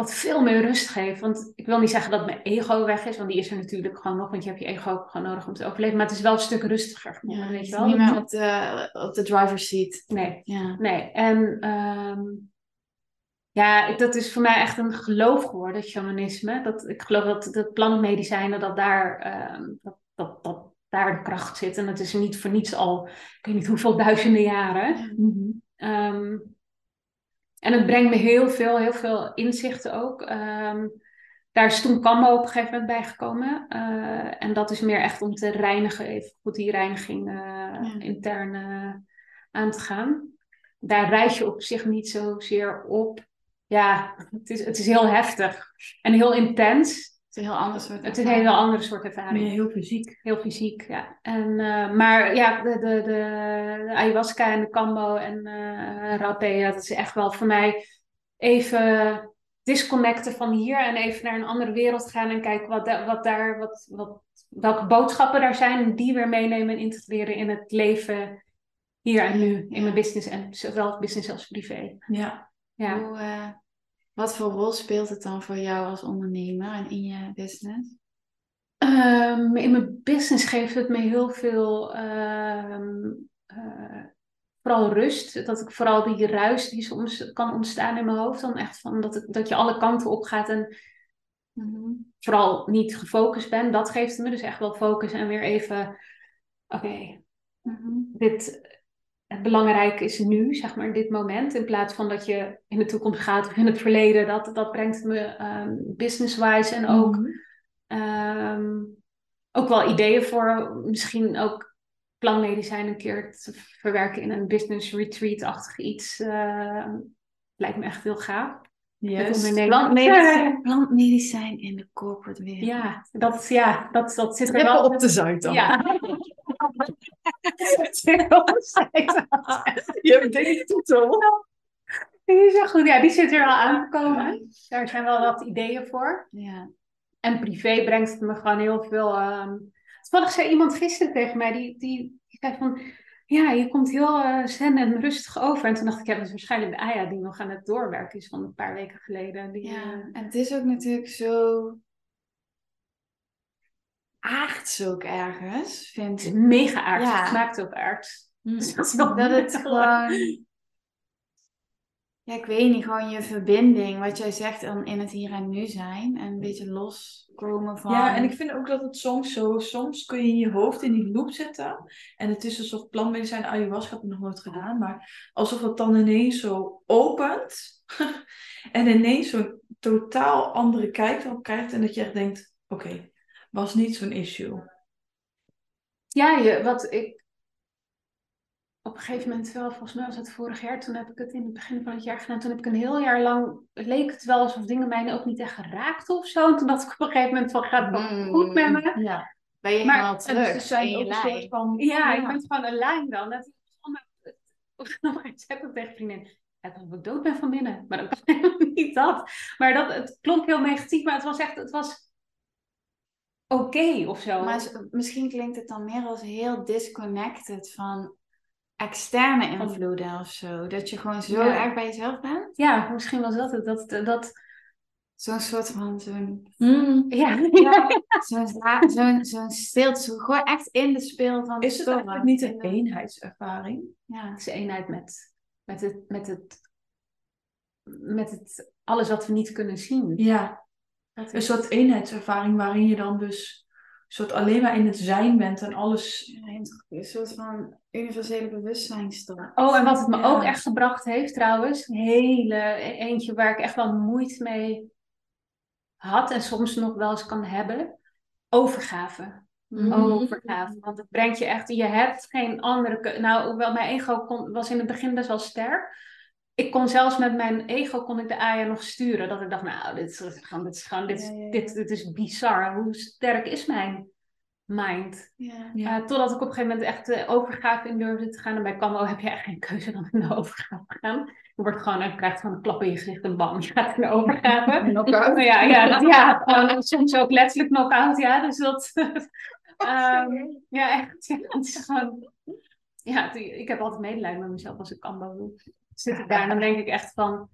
wat veel meer rust geeft. Want ik wil niet zeggen dat mijn ego weg is, want die is er natuurlijk gewoon nog, want je hebt je ego ook gewoon nodig om te overleven. Maar het is wel een stuk rustiger Ja, weet je wel. niet Dat- meer op de, op de driver's seat. Nee, Ja. nee. En ehm, ja, dat is voor mij echt een geloof geworden, shamanisme. Dat, ik geloof dat de plantmedicijnen, dat daar, ehm, dat, dat, dat daar de kracht zit. En dat is niet voor niets al, ik weet niet hoeveel duizenden jaren. Ehm, en het brengt me heel veel, heel veel inzichten ook. Ehm, daar is toen Kambo op een gegeven moment bijgekomen. Eh, en dat is meer echt om te reinigen, even goed die reiniging eh, intern eh, aan te gaan. Daar reis je op zich niet zozeer op. Ja, het is, het is heel heftig en heel intens. Het is een heel ander soort Het is een heel andere soort ervaring. heel fysiek. Heel fysiek, ja. En, eh, maar ja, de, de, de, ayahuasca en de kambo en eh rapé, ja, dat is echt wel voor mij even disconnecten van hier en even naar een andere wereld gaan en kijken wat, da- wat daar, wat, wat, welke boodschappen daar zijn en die weer meenemen en integreren in het leven hier en nu, in mijn business en zowel business als privé. Ja. Ja. Hoe, eh, wat voor rol speelt het dan voor jou als ondernemer en in je business? Ehm, in mijn business geeft het me heel veel, ehm, eh, vooral rust. Dat ik vooral die ruis die soms kan ontstaan in mijn hoofd, dan echt van dat, ik, dat je alle kanten op gaat en vooral niet gefocust ben. Dat geeft me dus echt wel focus en weer even, oké, dit, het belangrijke is nu, zeg maar, in dit moment. In plaats van dat je in de toekomst gaat of in het verleden. Dat, dat brengt me ehm, business-wise en ook Ehm, ook wel ideeën voor misschien ook plantmedicijn een keer te verwerken in een business retreat-achtig iets. Ehm, lijkt me echt heel gaaf. Yes. Plantmedicijn, plantmedicijn in de corporate wereld. Ja, dat, ja, dat, dat zit er Rippen wel op de zuid dan. Ja. Je hebt deze titel. Die is goed. Ja, die zit er wel aan te komen. Daar zijn wel wat ideeën voor. Ja. En privé brengt het me gewoon heel veel. ehm Toevallig zei iemand gisteren tegen mij, die, die, die zei van... Ja, je komt heel eh, zen en rustig over. En toen dacht ik, ja, dat is waarschijnlijk de Aya die nog aan het doorwerken is van een paar weken geleden. Die, Ja, eh, en het is ook natuurlijk zo aards ook ergens, vind ik. mega aardig. Ja. Het smaakt ook aardig. Mm. Dus dat Dat het gewoon, ja, ik weet niet, gewoon je verbinding, wat jij zegt, dan in het hier en nu zijn. En een beetje loskomen van. Ja, en ik vind ook dat het soms zo, soms kun je je hoofd in die loop zitten. En het is alsof plantmedicijn, ayahuasca heb ik nog nooit gedaan, maar alsof het dan ineens zo opent. en ineens zo'n totaal andere kijk erop krijgt. En dat je echt denkt, oké, was niet zo'n issue. Ja, je, wat ik op een gegeven moment wel, volgens mij was het vorig jaar, toen heb ik het in het begin van het jaar gedaan. Toen heb ik een heel jaar lang, leek het wel alsof dingen mij ook niet echt geraakten of zo. En toen dacht ik op een gegeven moment van, gaat het wel Mm. goed met me? Ja. Ben je Maar terug ze zijn je lijn. van... Ja, ik ben gewoon een lijn dan. Dat is allemaal- Of nog eens heb ik tegen vriendin. Het alsof ik dood ben van binnen. Maar dat was helemaal niet dat. Maar dat, het klonk heel negatief, maar het was echt, het was oké of zo. Maar misschien klinkt het dan meer als heel disconnected van externe invloeden of zo. Dat je gewoon zo Ja. erg bij jezelf bent. Ja, misschien was dat het. Dat, dat, Zo'n soort van zo'n Mm. ja. zo'n zo'n stilte. Zo gewoon echt in de speel van de Is het storm. eigenlijk niet een eenheidservaring? Ja. Het is eenheid met, met, het, met, het, met het alles wat we niet kunnen zien. Ja, Een soort eenheidservaring waarin je dan dus soort alleen maar in het zijn bent en alles... Een soort van universele bewustzijnstaat. Oh, en wat het me Ja. ook echt gebracht heeft trouwens, een hele e- eentje waar ik echt wel moeite mee had en soms nog wel eens kan hebben, overgave. Mhm. Overgave. Want het brengt je echt, je hebt geen andere Nou, hoewel mijn ego kon, was in het begin best wel sterk. Ik kon zelfs met mijn ego kon ik de Aya nog sturen. Dat ik dacht, nou, dit is gewoon, dit is, gewoon, dit, is- Ja, ja, ja. Dit, dit is bizar. Hoe sterk is mijn mind? Ja. Ja. Eh, totdat ik op een gegeven moment echt de overgave in durfde te gaan. En bij Camo heb je echt geen keuze dan in de overgave te gaan. Je wordt gewoon, je krijgt gewoon een klap in je gezicht en bam, je gaat in de overgave. Knock-out. Ja, ja, dat- ja gewoon soms ook letterlijk knock-out, ja. Dus dat... ehm, ja, echt. Ja, het is gewoon... Ja, ik heb altijd medelijden met mezelf als ik Cambo doe. Zit ik daar en dan denk ik echt van...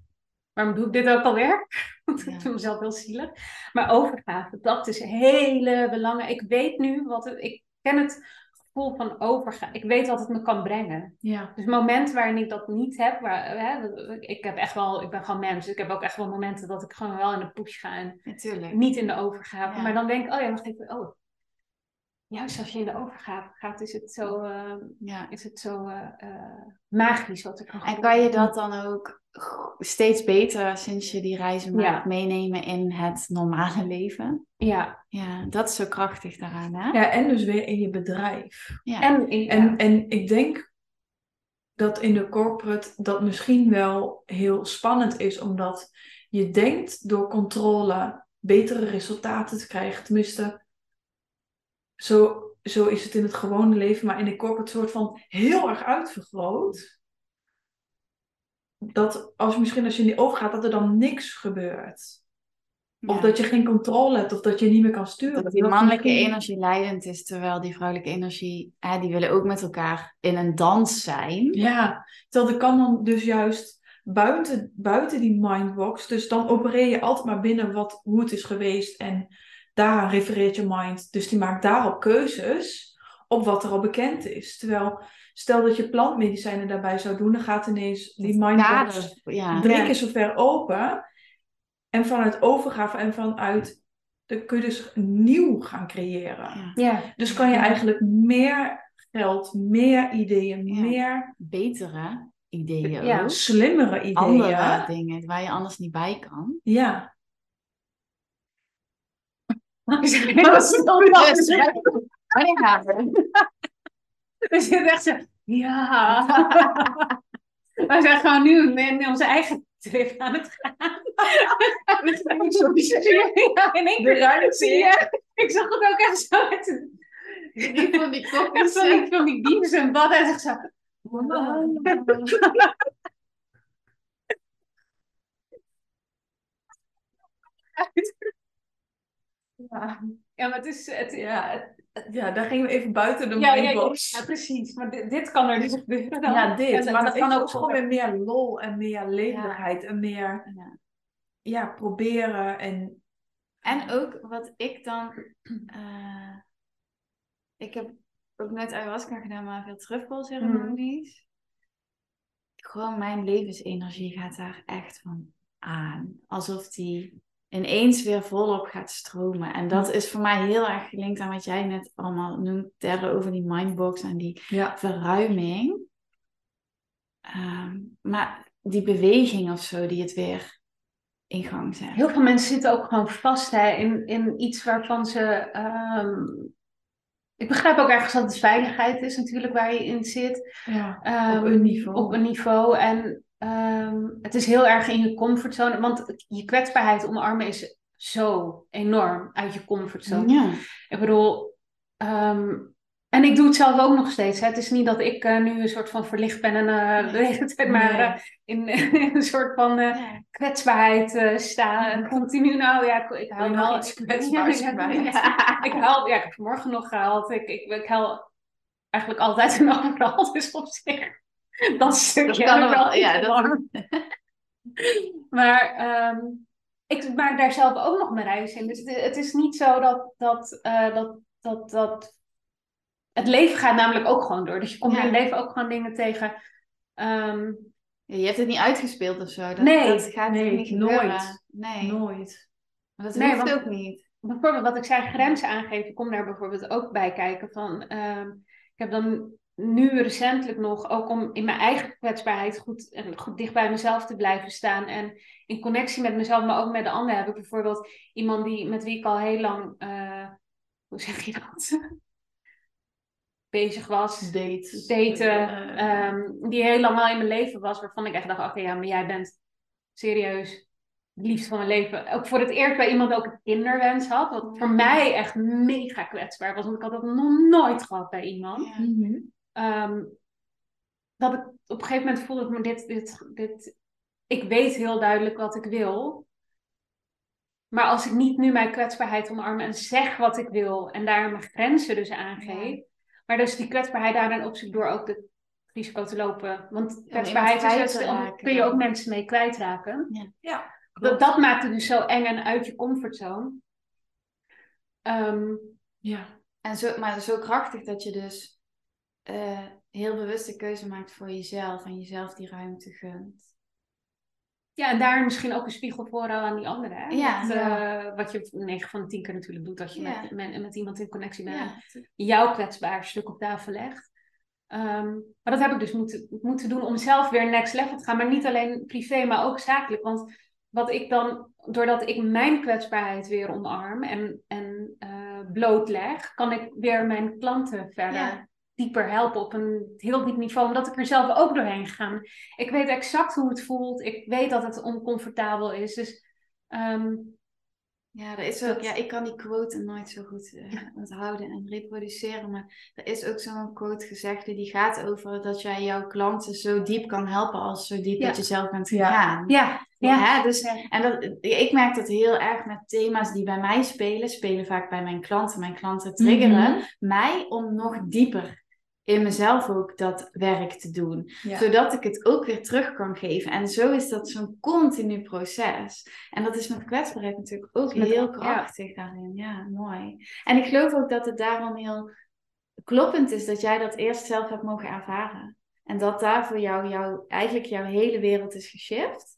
Waarom doe ik dit ook alweer? Want ik vind mezelf heel zielig. Maar overgave, dat is hele belangrijk. Ik weet nu wat het... Ik ken het gevoel van overgave. Ik weet wat het me kan brengen. Ja. Dus momenten waarin ik dat niet heb, waar, hè, ik heb echt wel, ik ben gewoon mens, dus ik heb ook echt wel momenten dat ik gewoon wel in de push ga en Natuurlijk. niet in de overgave. Ja. Maar dan denk ik, oh ja, wacht even, oh. Juist als je in de overgave gaat, is het zo, eh, Ja. is het zo eh, eh, magisch wat ik kan En kan je dat dan ook steeds beter sinds je die reizen maakt Ja. meenemen in het normale leven? Ja, Ja, dat is zo krachtig daaraan, hè? ja, en dus weer in je bedrijf. Ja. en, ja. En, en ik denk dat in de corporate dat misschien wel heel spannend is, omdat je denkt door controle betere resultaten te krijgen. Tenminste, zo, zo is het in het gewone leven, maar in de corporate soort van heel erg uitvergroot. Dat als misschien als je niet overgaat, dat er dan niks gebeurt. Of dat je geen controle hebt, of dat je niet meer kan sturen. Dat die Dat mannelijke energie leidend is, terwijl die vrouwelijke energie, hè, die willen ook met elkaar in een dans zijn. Ja, terwijl er kan dan dus juist buiten, buiten die mindbox, dus dan opereer je altijd maar binnen wat, hoe het is geweest en daaraan refereert je mind. Dus die maakt daarop keuzes op wat er al bekend is. Terwijl, stel dat je plantmedicijnen daarbij zou doen, dan gaat ineens die mindbox Kader, ja. drie keer zo ver open. En vanuit overgave en vanuit, dan kun je dus nieuw gaan creëren. Ja. ja, Dus kan je eigenlijk meer geld, meer ideeën, Ja. meer Betere ideeën ook. slimmere ideeën. Andere dingen waar je anders niet bij kan. Ja. Dat is Dus, echt zo, ja. We zijn gewoon nu in onze eigen trip aan het gaan. Ja, in één keer ruimte. zie je. Ik zag het ook echt zo met Die van die echt kopjes. zo die, van die diepes en bad en echt zo. Ja. Ja, maar het is... Het, Ja, het- ja, daar gingen we even buiten de ja, ja, ja, precies. Maar dit, dit kan er dus gebeuren dan. Ja, dit. En maar dat kan ook gewoon weer meer lol en meer levendigheid en meer Ja. ja, proberen en En ook wat ik dan. eh, ik heb ook net ayahuasca gedaan, maar veel terugvalceremonies. Gewoon mijn levensenergie gaat daar echt van aan. Alsof die ineens weer volop gaat stromen. En dat is voor mij heel erg gelinkt aan wat jij net allemaal noemt, Terre, over die mindbox en die ja. verruiming. Ehm, maar die beweging of zo die het weer in gang zet. Heel veel mensen zitten ook gewoon vast hè, in, in iets waarvan ze. ehm, ik begrijp ook ergens dat het veiligheid is, natuurlijk, waar je in zit. ja. Ehm, Op een niveau. Op een niveau. En ehm, het is heel erg in je comfortzone. Want je kwetsbaarheid omarmen is zo enorm uit je comfortzone. Ja. Ik bedoel, ehm, en ik doe het zelf ook nog steeds. Hè. Het is niet dat ik eh, nu een soort van verlicht ben en eh, de hele tijd maar eh, in, in een soort van eh, Ja. kwetsbaarheid sta. En continu, nou ja, ik, ik je nog wel. iets ik- kwetsbaars ja, ja. ik huil, ja, ik heb vanmorgen nog gehuild. Ik, ik, ik huil eigenlijk altijd en overal. Dus op zich, dat stukje. Dat kan ik wel, ja, dat-. Maar ehm, ik maak daar zelf ook nog mijn reis in. Dus het, het is niet zo dat, dat, eh, dat, dat, dat... Het leven gaat namelijk ook gewoon door. Dus je komt Ja. in het leven ook gewoon dingen tegen. Ehm, je hebt het niet uitgespeeld of zo. Dat, Nee, dat gaat nee, niet gebeuren. nooit. Nee, Nooit. maar dat Nee, hoeft want- ook niet. bijvoorbeeld wat ik zei, grenzen aangeven, kom daar bijvoorbeeld ook bij kijken. Van, ehm, ik heb dan nu recentelijk nog, ook om in mijn eigen kwetsbaarheid goed, en goed dicht bij mezelf te blijven staan. En in connectie met mezelf, maar ook met de ander, heb ik bijvoorbeeld iemand die, met wie ik al heel lang, eh, hoe zeg je dat? bezig was. Dates. Daten. Eh, ehm, die heel lang al in mijn leven was. Waarvan ik echt dacht, oké, ja, maar jij bent serieus het liefst van mijn leven. Ook voor het eerst bij iemand ook een kinderwens had. Wat voor mij echt mega kwetsbaar was. Want ik had dat nog nooit gehad bij iemand. ja. Mhm. Ehm, dat ik op een gegeven moment voelde ik me dit, dit, dit. Ik weet heel duidelijk wat ik wil. Maar als ik niet nu mijn kwetsbaarheid omarm en zeg wat ik wil en daar mijn grenzen dus aangeef. Maar dus die kwetsbaarheid daarin opzoek door ook het risico te lopen. Want kwetsbaarheid kwijt is raken, kun je ja. ook mensen mee kwijtraken. Ja, Dat, dat maakt het dus zo eng en uit je comfortzone. Ehm, ja. En zo, maar zo krachtig dat je dus eh, heel bewust de keuze maakt voor jezelf en jezelf die ruimte gunt. Ja, en daar misschien ook een spiegel voorhouden aan die anderen. Hè? Ja, eh, wat je 9 van de 10 keer natuurlijk doet als je Ja. met, met, met iemand in connectie bent. Jouw kwetsbaar stuk op tafel legt. Ehm, maar dat heb ik dus moeten, moeten doen om zelf weer next level te gaan. Maar niet alleen privé, maar ook zakelijk. Want wat ik dan, doordat ik mijn kwetsbaarheid weer omarm en, en eh, blootleg, kan ik weer mijn klanten verder Ja. Dieper helpen op een heel diep niveau. Omdat ik er zelf ook doorheen gegaan ben. Ik weet exact hoe het voelt. Ik weet dat het oncomfortabel is. Dus ehm, Ja, er is ook, Dat- ja, ik kan die quote nooit zo goed eh, onthouden en reproduceren, maar er is ook zo'n quote gezegde die gaat over dat jij jouw klanten zo diep kan helpen als zo diep Ja. dat je zelf bent Ja. gegaan. ja, ja. Hè, dus, en dat, ik merk dat heel erg met thema's die bij mij spelen, spelen vaak bij mijn klanten. Mijn klanten triggeren Mhm. mij om nog dieper in mezelf ook dat werk te doen Ja. zodat ik het ook weer terug kan geven. En zo is dat zo'n continu proces. En dat is met kwetsbaarheid natuurlijk ook Met- heel ja. krachtig daarin. Ja, mooi. En ik geloof ook dat het daarom heel kloppend is dat jij dat eerst zelf hebt mogen ervaren. En dat daar voor jou, jou eigenlijk jouw hele wereld is geshift.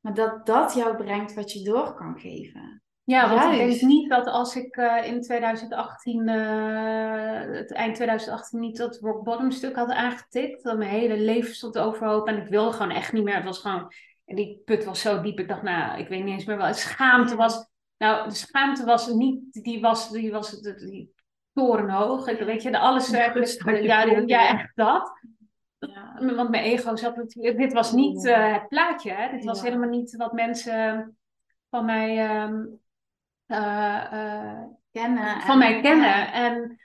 Maar dat dat jou brengt wat je door kan geven. Ja, want ik Juist. denk niet dat als ik eh, in 2018, eh, het eind 2018 niet dat rock bottom stuk had aangetikt, dat mijn hele leven stond overhoop en ik wilde gewoon echt niet meer. Het was gewoon, en die put was zo diep, ik dacht, nou, ik weet niet eens meer wel. Schaamte was, nou, de schaamte was niet, die was, die was die, die torenhoog. Ik, weet je, de alles, Ja, ja, echt dat. Ja. Want mijn ego zat natuurlijk, dit was niet eh, het plaatje, hè? dit was helemaal niet wat mensen van mij, ehm, eh, eh, Kennen. van en- mij kennen. En,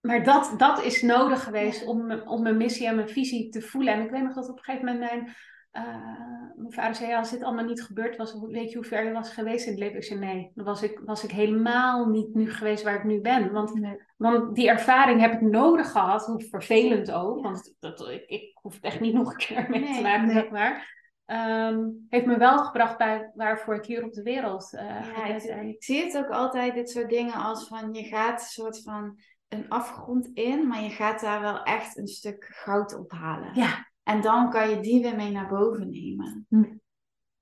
maar dat, dat is nodig geweest Ja. om, om mijn missie en mijn visie te voelen. En ik weet nog dat op een gegeven moment mijn, eh, mijn vader zei, ja, als dit allemaal niet gebeurd was, weet je hoe ver je was geweest in het leven? Ik zei, nee, dan was ik, was ik helemaal niet nu geweest waar ik nu ben. Want Nee. want die ervaring heb ik nodig gehad, hoe vervelend ook. Want dat, ik, ik hoef het echt niet nog een keer mee te maken, nee. zeg maar. Ehm, heeft me wel gebracht bij waarvoor ik hier op de wereld eh Ja, ik, ik zie het ook altijd, dit soort dingen, als van je gaat een soort van een afgrond in, maar je gaat daar wel echt een stuk goud ophalen. Ja, En dan kan je die weer mee naar boven nemen.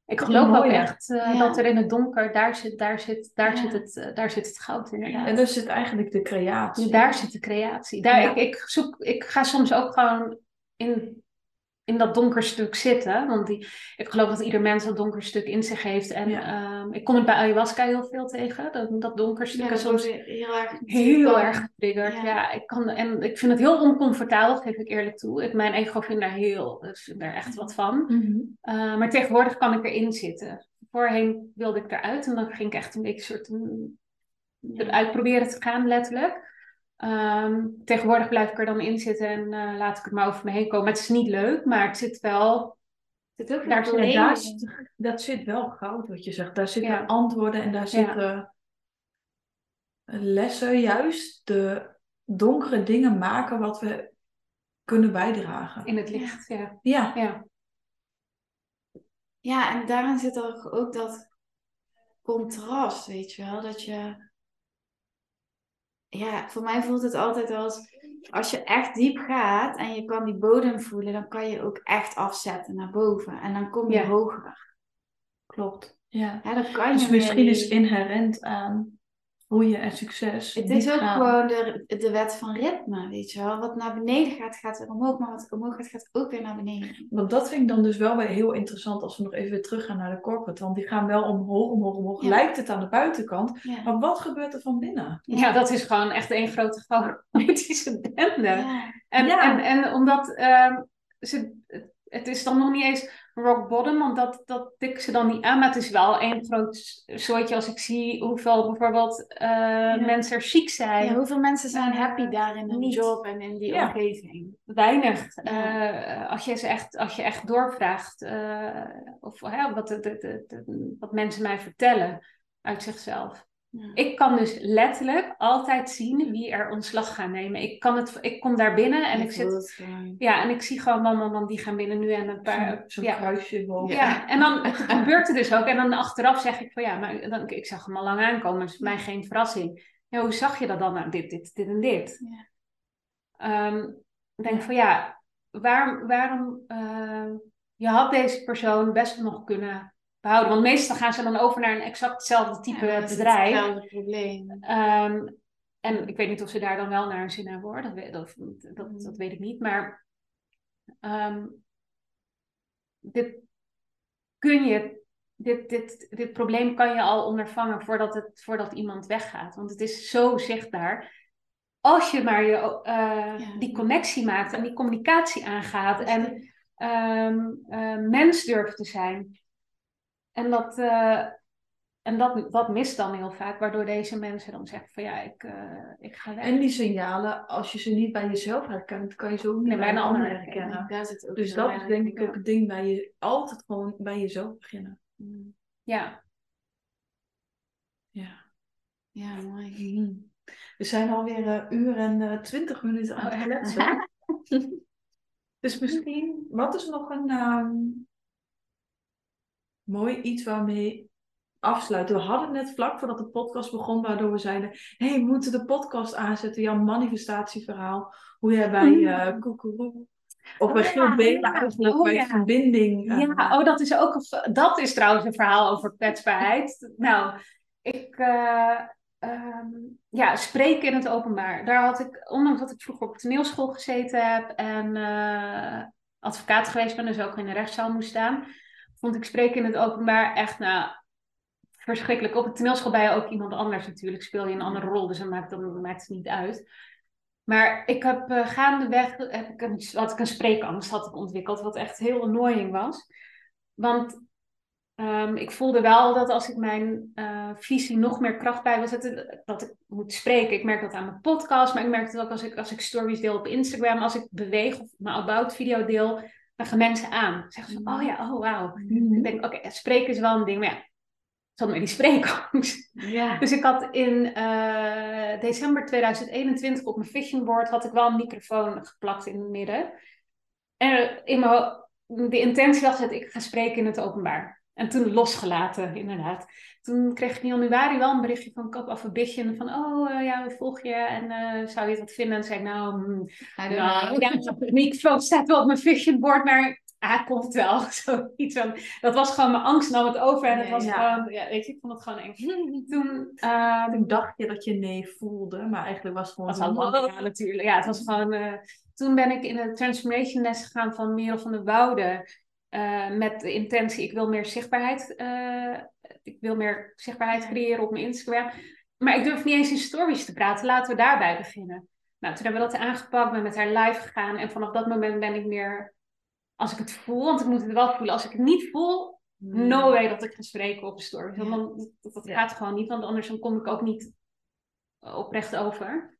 ik Dat geloof ook echt eh, Ja. dat er in het donker, daar zit, daar zit, daar Ja. zit, het, eh, daar zit het goud inderdaad. En daar zit eigenlijk de creatie. Daar zit de creatie. Daar, Ja. ik, ik, zoek, ik ga soms ook gewoon in, in dat donker stuk zitten. Want die, ik geloof dat ieder mens dat donker stuk in zich heeft. En Ja. ehm, ik kom het bij ayahuasca heel veel tegen. Dat, dat donker stuk Ja, is soms heel erg... heel erg getriggerd. Ja. Ja. ik kan, en ik vind het heel oncomfortabel, geef ik eerlijk toe. Ik, mijn ego vindt daar, heel, vindt daar echt wat van. Mhm. Uh, maar tegenwoordig kan ik erin zitten. Voorheen wilde ik eruit en dan ging ik echt een beetje soort mm, eruit proberen te gaan, letterlijk. Um, tegenwoordig blijf ik er dan in zitten en uh, laat ik het maar over me heen komen. Het is niet leuk, maar het zit wel. Het zit ook Daar daar zit- Ja, daar zit, dat zit wel goud wat je zegt. Daar zitten Ja. antwoorden en daar zitten lessen. Juist de donkere dingen maken wat we kunnen bijdragen. in het licht. Ja. Ja, Ja. Ja, en daarin zit er ook dat contrast, weet je wel. Dat je... Ja, voor mij voelt het altijd als... Als je echt diep gaat en je kan die bodem voelen, dan kan je ook echt afzetten naar boven. En dan kom je Ja. hoger. klopt. Ja. Ja, dan kan je Dus misschien is inherent aan groeien en succes. Het is ook gaan. gewoon de, de wet van ritme, weet je wel. Wat naar beneden gaat, gaat weer omhoog. Maar wat omhoog gaat, gaat ook weer naar beneden. Want dat vind ik dan dus wel weer heel interessant als we nog even weer teruggaan naar de corporate. Want die gaan wel omhoog, omhoog, omhoog. Ja. Lijkt het aan de buitenkant. Ja. Maar wat gebeurt er van binnen? Ja, dat is gewoon echt één grote chaotische bende. Ja. En, Ja. en, en omdat ehm, ze, het is dan nog niet eens rock bottom, want dat, dat tikken ze dan niet aan. Maar het is wel één groot zooitje als ik zie hoeveel bijvoorbeeld eh, mensen er ziek zijn. Ja, hoeveel mensen zijn Eh, happy daar in hun niet. job en in die Ja. omgeving? Weinig. Eh, als, je ze echt, als je echt doorvraagt, of wat, de, de, de- de- wat mensen mij vertellen uit zichzelf. Ja. Ik kan dus letterlijk altijd zien wie er ontslag gaan nemen. Ik, kan het, ik kom daar binnen en ik zit het. Ja, en ik zie gewoon man, man, man, die gaan binnen nu en een paar. zo'n ja. kruisje boven. Ja. en dan gebeurt het dus ook. En dan achteraf zeg ik van ja, maar dan, ik zag hem al lang aankomen. Voor mij geen verrassing. Ja, hoe zag je dat dan? Nou, dit, dit, dit en dit. Ja. Ehm, ik denk van ja, waar, waarom... eh, je had deze persoon best nog kunnen behouden. Want meestal gaan ze dan over naar een exact hetzelfde type Ja, dat is bedrijf. hetzelfde probleem. Ehm, en ik weet niet of ze daar dan wel naar een zin hebben hoor. Dat, weet- dat, dat, dat weet ik niet. Maar ehm, dit kun je, dit, dit, dit probleem kan je al ondervangen voordat, het, voordat iemand weggaat. Want het is zo zichtbaar. Als je maar je, eh, Ja. die connectie maakt en die communicatie aangaat en ehm, eh, mens durft te zijn. En dat, eh, en dat, dat mist dan heel vaak, waardoor deze mensen dan zeggen van ja, ik, eh, ik ga weg. En die signalen, als je ze niet bij jezelf herkent, kan je ze ook niet Nee, bij een ander herkennen. Daar zit ook Dus dat is denk ik ook het ding bij je altijd gewoon bij jezelf beginnen. Mm. Ja, Ja. Ja, mooi. We zijn alweer een uur en eh, twintig minuten aan het Oh, kletsen. dus misschien, wat is nog een ehm, mooi iets waarmee afsluiten? We hadden net vlak voordat de podcast begon, waardoor we zeiden: hé, hey, we moeten de podcast aanzetten, jouw manifestatieverhaal. Hoe jij bij Koekeroe of bij Oh, Giel ja, Belen ja. eigenlijk Oh, bij ja. verbinding. eh, ja oh, dat, is ook een, dat is trouwens een verhaal over kwetsbaarheid. Nou, ik ehm, ja, spreken in het openbaar. Daar had ik, ondanks dat ik vroeger op toneelschool gezeten heb en advocaat geweest ben, dus ook in de rechtszaal moest staan, vond ik spreken in het openbaar echt nou, verschrikkelijk. Op de toneelschool ben je ook iemand anders natuurlijk, speel je een andere rol, dus dat maakt, dat maakt het niet uit. Maar ik heb eh, gaandeweg heb ik een, had ik een spreekangst had ik ontwikkeld, wat echt heel annoying was. Want ehm, ik voelde wel dat als ik mijn eh, visie nog meer kracht bij wil zetten, dat ik moet spreken. Ik merk dat aan mijn podcast, maar ik merk het ook als ik, als ik stories deel op Instagram, als ik beweeg of mijn about video deel, dan gaan mensen aan. Zeggen ze, oh ja, oh wauw. Mhm. Ik denk, oké, spreken is wel een ding, maar ja, zat met die spreekangst. Ja. Dus ik had in eh, december 2021 op mijn vision board had ik wel een microfoon geplakt in het midden. En in mijn, de intentie was dat ik ga spreken in het openbaar. En toen losgelaten, inderdaad. Toen kreeg ik in januari wel een berichtje van Kop of Ambition van oh eh, ja, we volgen je en eh, zou je het wat vinden? En zei ik nou, don't nou, ja, microfoon staat wel op mijn vision board, maar ah, komt wel. Zoiets van, dat was gewoon mijn angst nam het over en het was ja. gewoon, ja, weet je, ik vond het gewoon eng. Toen, ehm, Toen dacht je dat je nee voelde, maar eigenlijk was het gewoon was ja, natuurlijk. Ja, het was gewoon. eh, toen ben ik in de transformation les gegaan van Merel van der Woude. Eh, met de intentie, ik wil meer zichtbaarheid. eh, ik wil meer zichtbaarheid creëren op mijn Instagram. Maar ik durf niet eens in stories te praten. Laten we daarbij beginnen. Nou, toen hebben we dat aangepakt, ben met haar live gegaan. En vanaf dat moment ben ik meer, als ik het voel, want ik moet het wel voelen. Als ik het niet voel, no way dat ik ga spreken op story. Want Ja. dat, dat Ja. gaat gewoon niet, want anders dan kom ik ook niet oprecht over.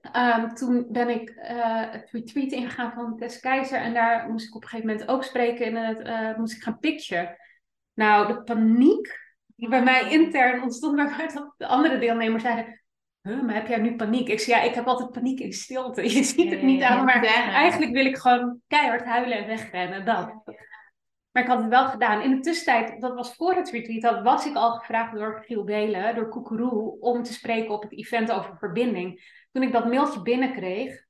Ehm, toen ben ik eh, het retreat ingegaan van Tess Keizer. En daar moest ik op een gegeven moment ook spreken. En het, eh, moest ik gaan pitchen. Nou, de paniek die bij mij intern ontstond. Waarbij dat de andere deelnemers zeiden... Huh, maar heb jij nu paniek? Ik zei, ja, ik heb altijd paniek in stilte. Je ziet het niet aan. Maar eigenlijk wil ik gewoon keihard huilen en wegrennen. Dat. Maar ik had het wel gedaan. In de tussentijd, dat was voor het retreat, dat was ik al gevraagd door Giel Belen, door Koekeroe, om te spreken op het event over verbinding. Toen ik dat mailtje binnenkreeg,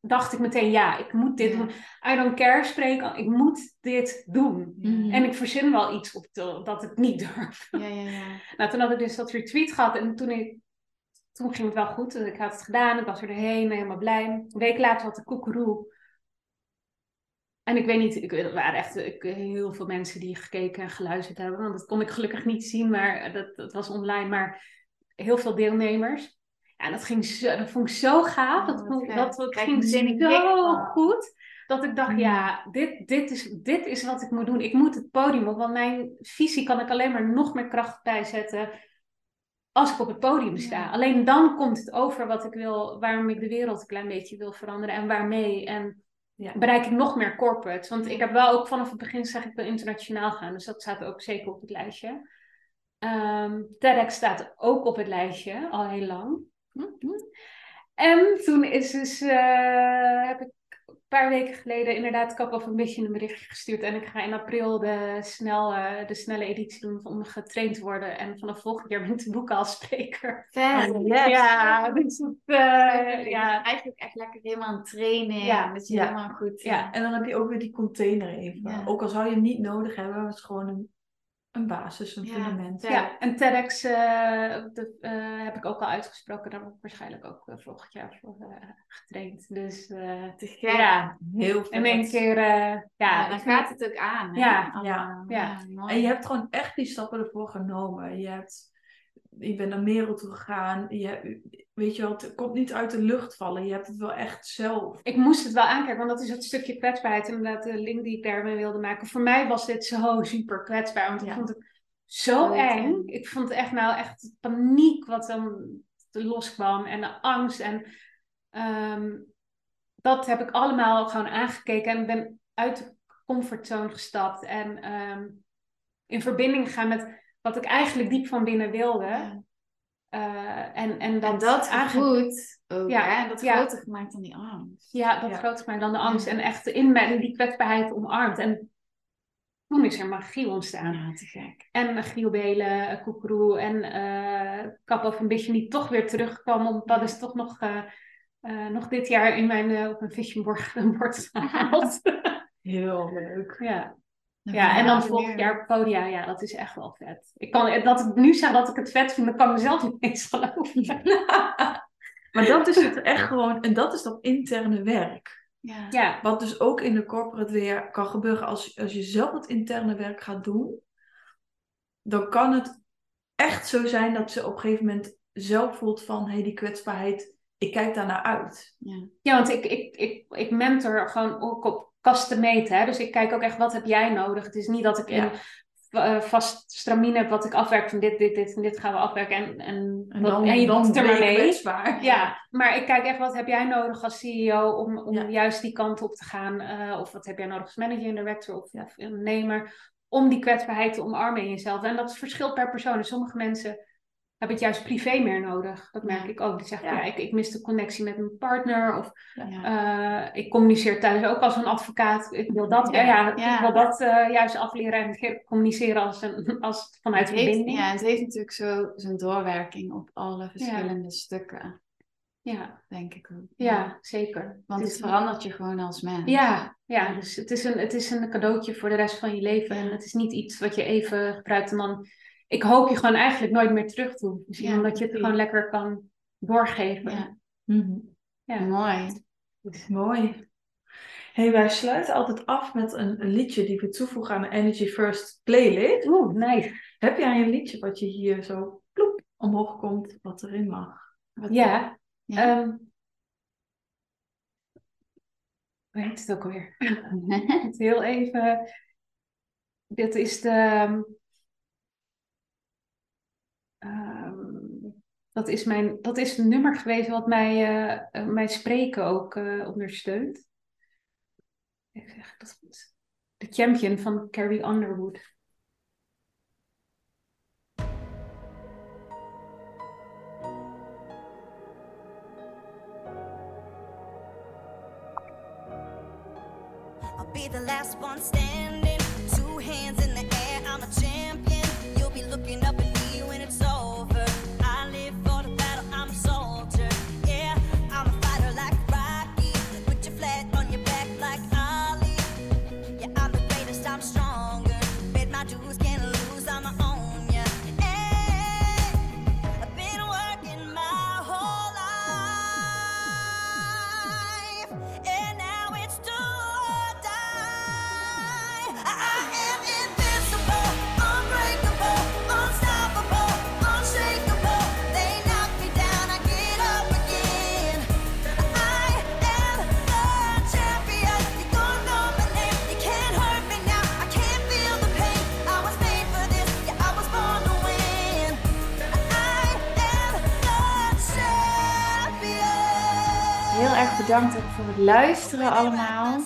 dacht ik meteen, ja, ik moet dit doen. I don't care spreken, ik moet dit doen. Mhm. En ik verzin wel iets op de- dat ik niet durf. Ja, ja, ja. Nou, toen had ik dus dat retreat gehad en toen, ik, toen ging het wel goed. Ik had het gedaan, ik was er doorheen, helemaal blij. Een week later had ik koekeroe. En ik weet niet, ik, er waren echt ik, heel veel mensen die gekeken en geluisterd hebben. Want dat kon ik gelukkig niet zien, maar dat, dat was online. Maar heel veel deelnemers. Ja, dat, ging zo, dat vond ik zo gaaf. Oh, dat wat vond, dat, dat ging zo goed. Dat ik dacht, Mm. ja, dit, dit, is, dit is wat ik moet doen. Ik moet het podium op. Want mijn visie kan ik alleen maar nog meer kracht bijzetten als ik op het podium sta. Ja. Alleen dan komt het over wat ik wil, waarom ik de wereld een klein beetje wil veranderen en waarmee. En Ja. bereik ik nog meer corporate. Want ik heb wel ook vanaf het begin zeg ik wil internationaal gaan. Dus dat staat ook zeker op het lijstje. Ehm TEDx staat ook op het lijstje, al heel lang. En toen is dus, eh, heb ik een paar weken geleden inderdaad Cup of Ambition een berichtje gestuurd. En ik ga in april de, snel, eh, de snelle editie doen om getraind te worden. En vanaf volgend jaar ben ik te boeken als spreker. Yes. Ja, dus eh, ja, Eigenlijk echt lekker helemaal een training. Ja. Dat je Ja. helemaal goed... Ja. En dan heb je ook weer die container even. Ja. Ook al zou je hem niet nodig hebben, het is gewoon een, een basis, een fundament. Ja. ja. en TEDx eh, de, eh, heb ik ook al uitgesproken. Daar word ik waarschijnlijk ook eh, volgend jaar voor getraind. Dus Te ja, Heel vet. in één keer, ja, Ja, dan gaat het ook aan. Hè? Ja. Allemaal. Ja. En je hebt gewoon echt die stappen ervoor genomen. Je, hebt, je bent naar Merel toe gegaan. Je, weet je wel, het komt niet uit de lucht vallen. Je hebt het wel echt zelf. ik moest het wel aankijken, want dat is het stukje kwetsbaarheid. Inderdaad, de link die ik daarmee wilde maken. Voor mij was dit zo super kwetsbaar, want ik Ja. vond het zo Oh, eng. Ik vond echt nou echt paniek wat dan loskwam en de angst. En ehm, dat heb ik allemaal gewoon aangekeken en ben uit de comfortzone gestapt. En ehm, in verbinding gegaan met wat ik eigenlijk diep van binnen wilde. Ja. Eh, en, en dat, En dat gevoed ook, Ja, hè? Dat ja. groter gemaakt dan die angst. Ja, dat Ja. groter gemaakt dan de angst. En echt in die kwetsbaarheid omarmd. En toen is er magie ontstaan. Ja, te gek. En Giel Belen, eh, Koekeroe en Kap of een beetje die toch weer terugkwam. Om, dat is toch nog, nog dit jaar in mijn, op mijn vision board, bord gehaald. Heel leuk. ja. Dan ja, en dan volgend jaar podia. Ja, dat is echt wel vet. Ik kan, dat ik nu zeg dat ik het vet vind, dan kan ik mezelf niet eens geloven. Maar dat is het echt gewoon. En dat is dat interne werk. Ja. Ja, Wat dus ook in de corporate weer kan gebeuren als, als je zelf het interne werk gaat doen. Dan kan het echt zo zijn dat ze op een gegeven moment zelf voelt van hé, hey, die kwetsbaarheid, ik kijk daar naar uit. Ja. Ja, want ik, ik, ik, ik mentor gewoon ook op custom made, hè. Dus ik kijk ook echt, wat heb jij nodig? Het is niet dat ik Ja. een eh, vast stramine heb wat ik afwerk van dit, dit, dit en dit gaan we afwerken. En, en, En dat- dan, en je dan er maar mee. Ja, maar ik kijk echt, wat heb jij nodig als CEO om, om Ja. juist die kant op te gaan? eh, of wat heb jij nodig als manager en director of, of ondernemer? Om die kwetsbaarheid te omarmen in jezelf. En dat verschilt per persoon. En sommige mensen hebben het juist privé meer nodig. Dat merk ik ook. Die zeggen, Ja. ja, ik, ik mis de connectie met mijn partner. Of Ja. eh, ik communiceer thuis ook als een advocaat. Ik wil dat, ja. Ik wil dat eh, juist afleren en communiceren als, een, als vanuit Het heeft, verbinding. ja, het heeft natuurlijk zo zijn doorwerking op alle verschillende stukken, ja, denk ik ook. ja, zeker. Want het verandert je gewoon als mens. Ja, ja, dus het is, een, het is een cadeautje voor de rest van je leven. En het is niet iets wat je even gebruikt en dan... Ik hoop je gewoon eigenlijk nooit meer terug te hoeven zien. Ja, omdat je het gewoon lekker kan doorgeven. Ja. Mhm. Ja. Mooi. Mooi. Hey, wij sluiten altijd af met een, een liedje die we toevoegen aan de Energy First playlist. Oeh, nice. Heb jij een liedje wat je hier zo ploep omhoog komt, wat erin mag? Wat- Ja. Ja. ehm, hoe heet het ook alweer? Het Heel even. Dit is de. Ehm, dat, is mijn, dat is een nummer geweest wat mij, eh, mijn spreken ook eh, ondersteunt. Even zeggen dat goed. The Champion van Carrie Underwood. I'll be the last one standing. Two hands in bedankt voor het luisteren allemaal.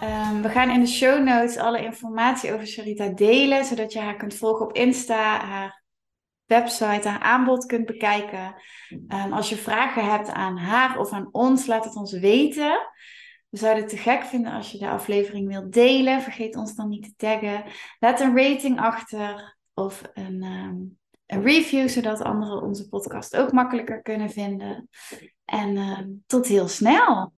Ehm, we gaan in de show notes alle informatie over Sharita delen, zodat je haar kunt volgen op Insta, haar website, haar aanbod kunt bekijken. Ehm, als je vragen hebt aan haar of aan ons, laat het ons weten. We zouden het te gek vinden als je de aflevering wilt delen. Vergeet ons dan niet te taggen. Laat een rating achter of een, ehm, een review, zodat anderen onze podcast ook makkelijker kunnen vinden. En tot heel snel!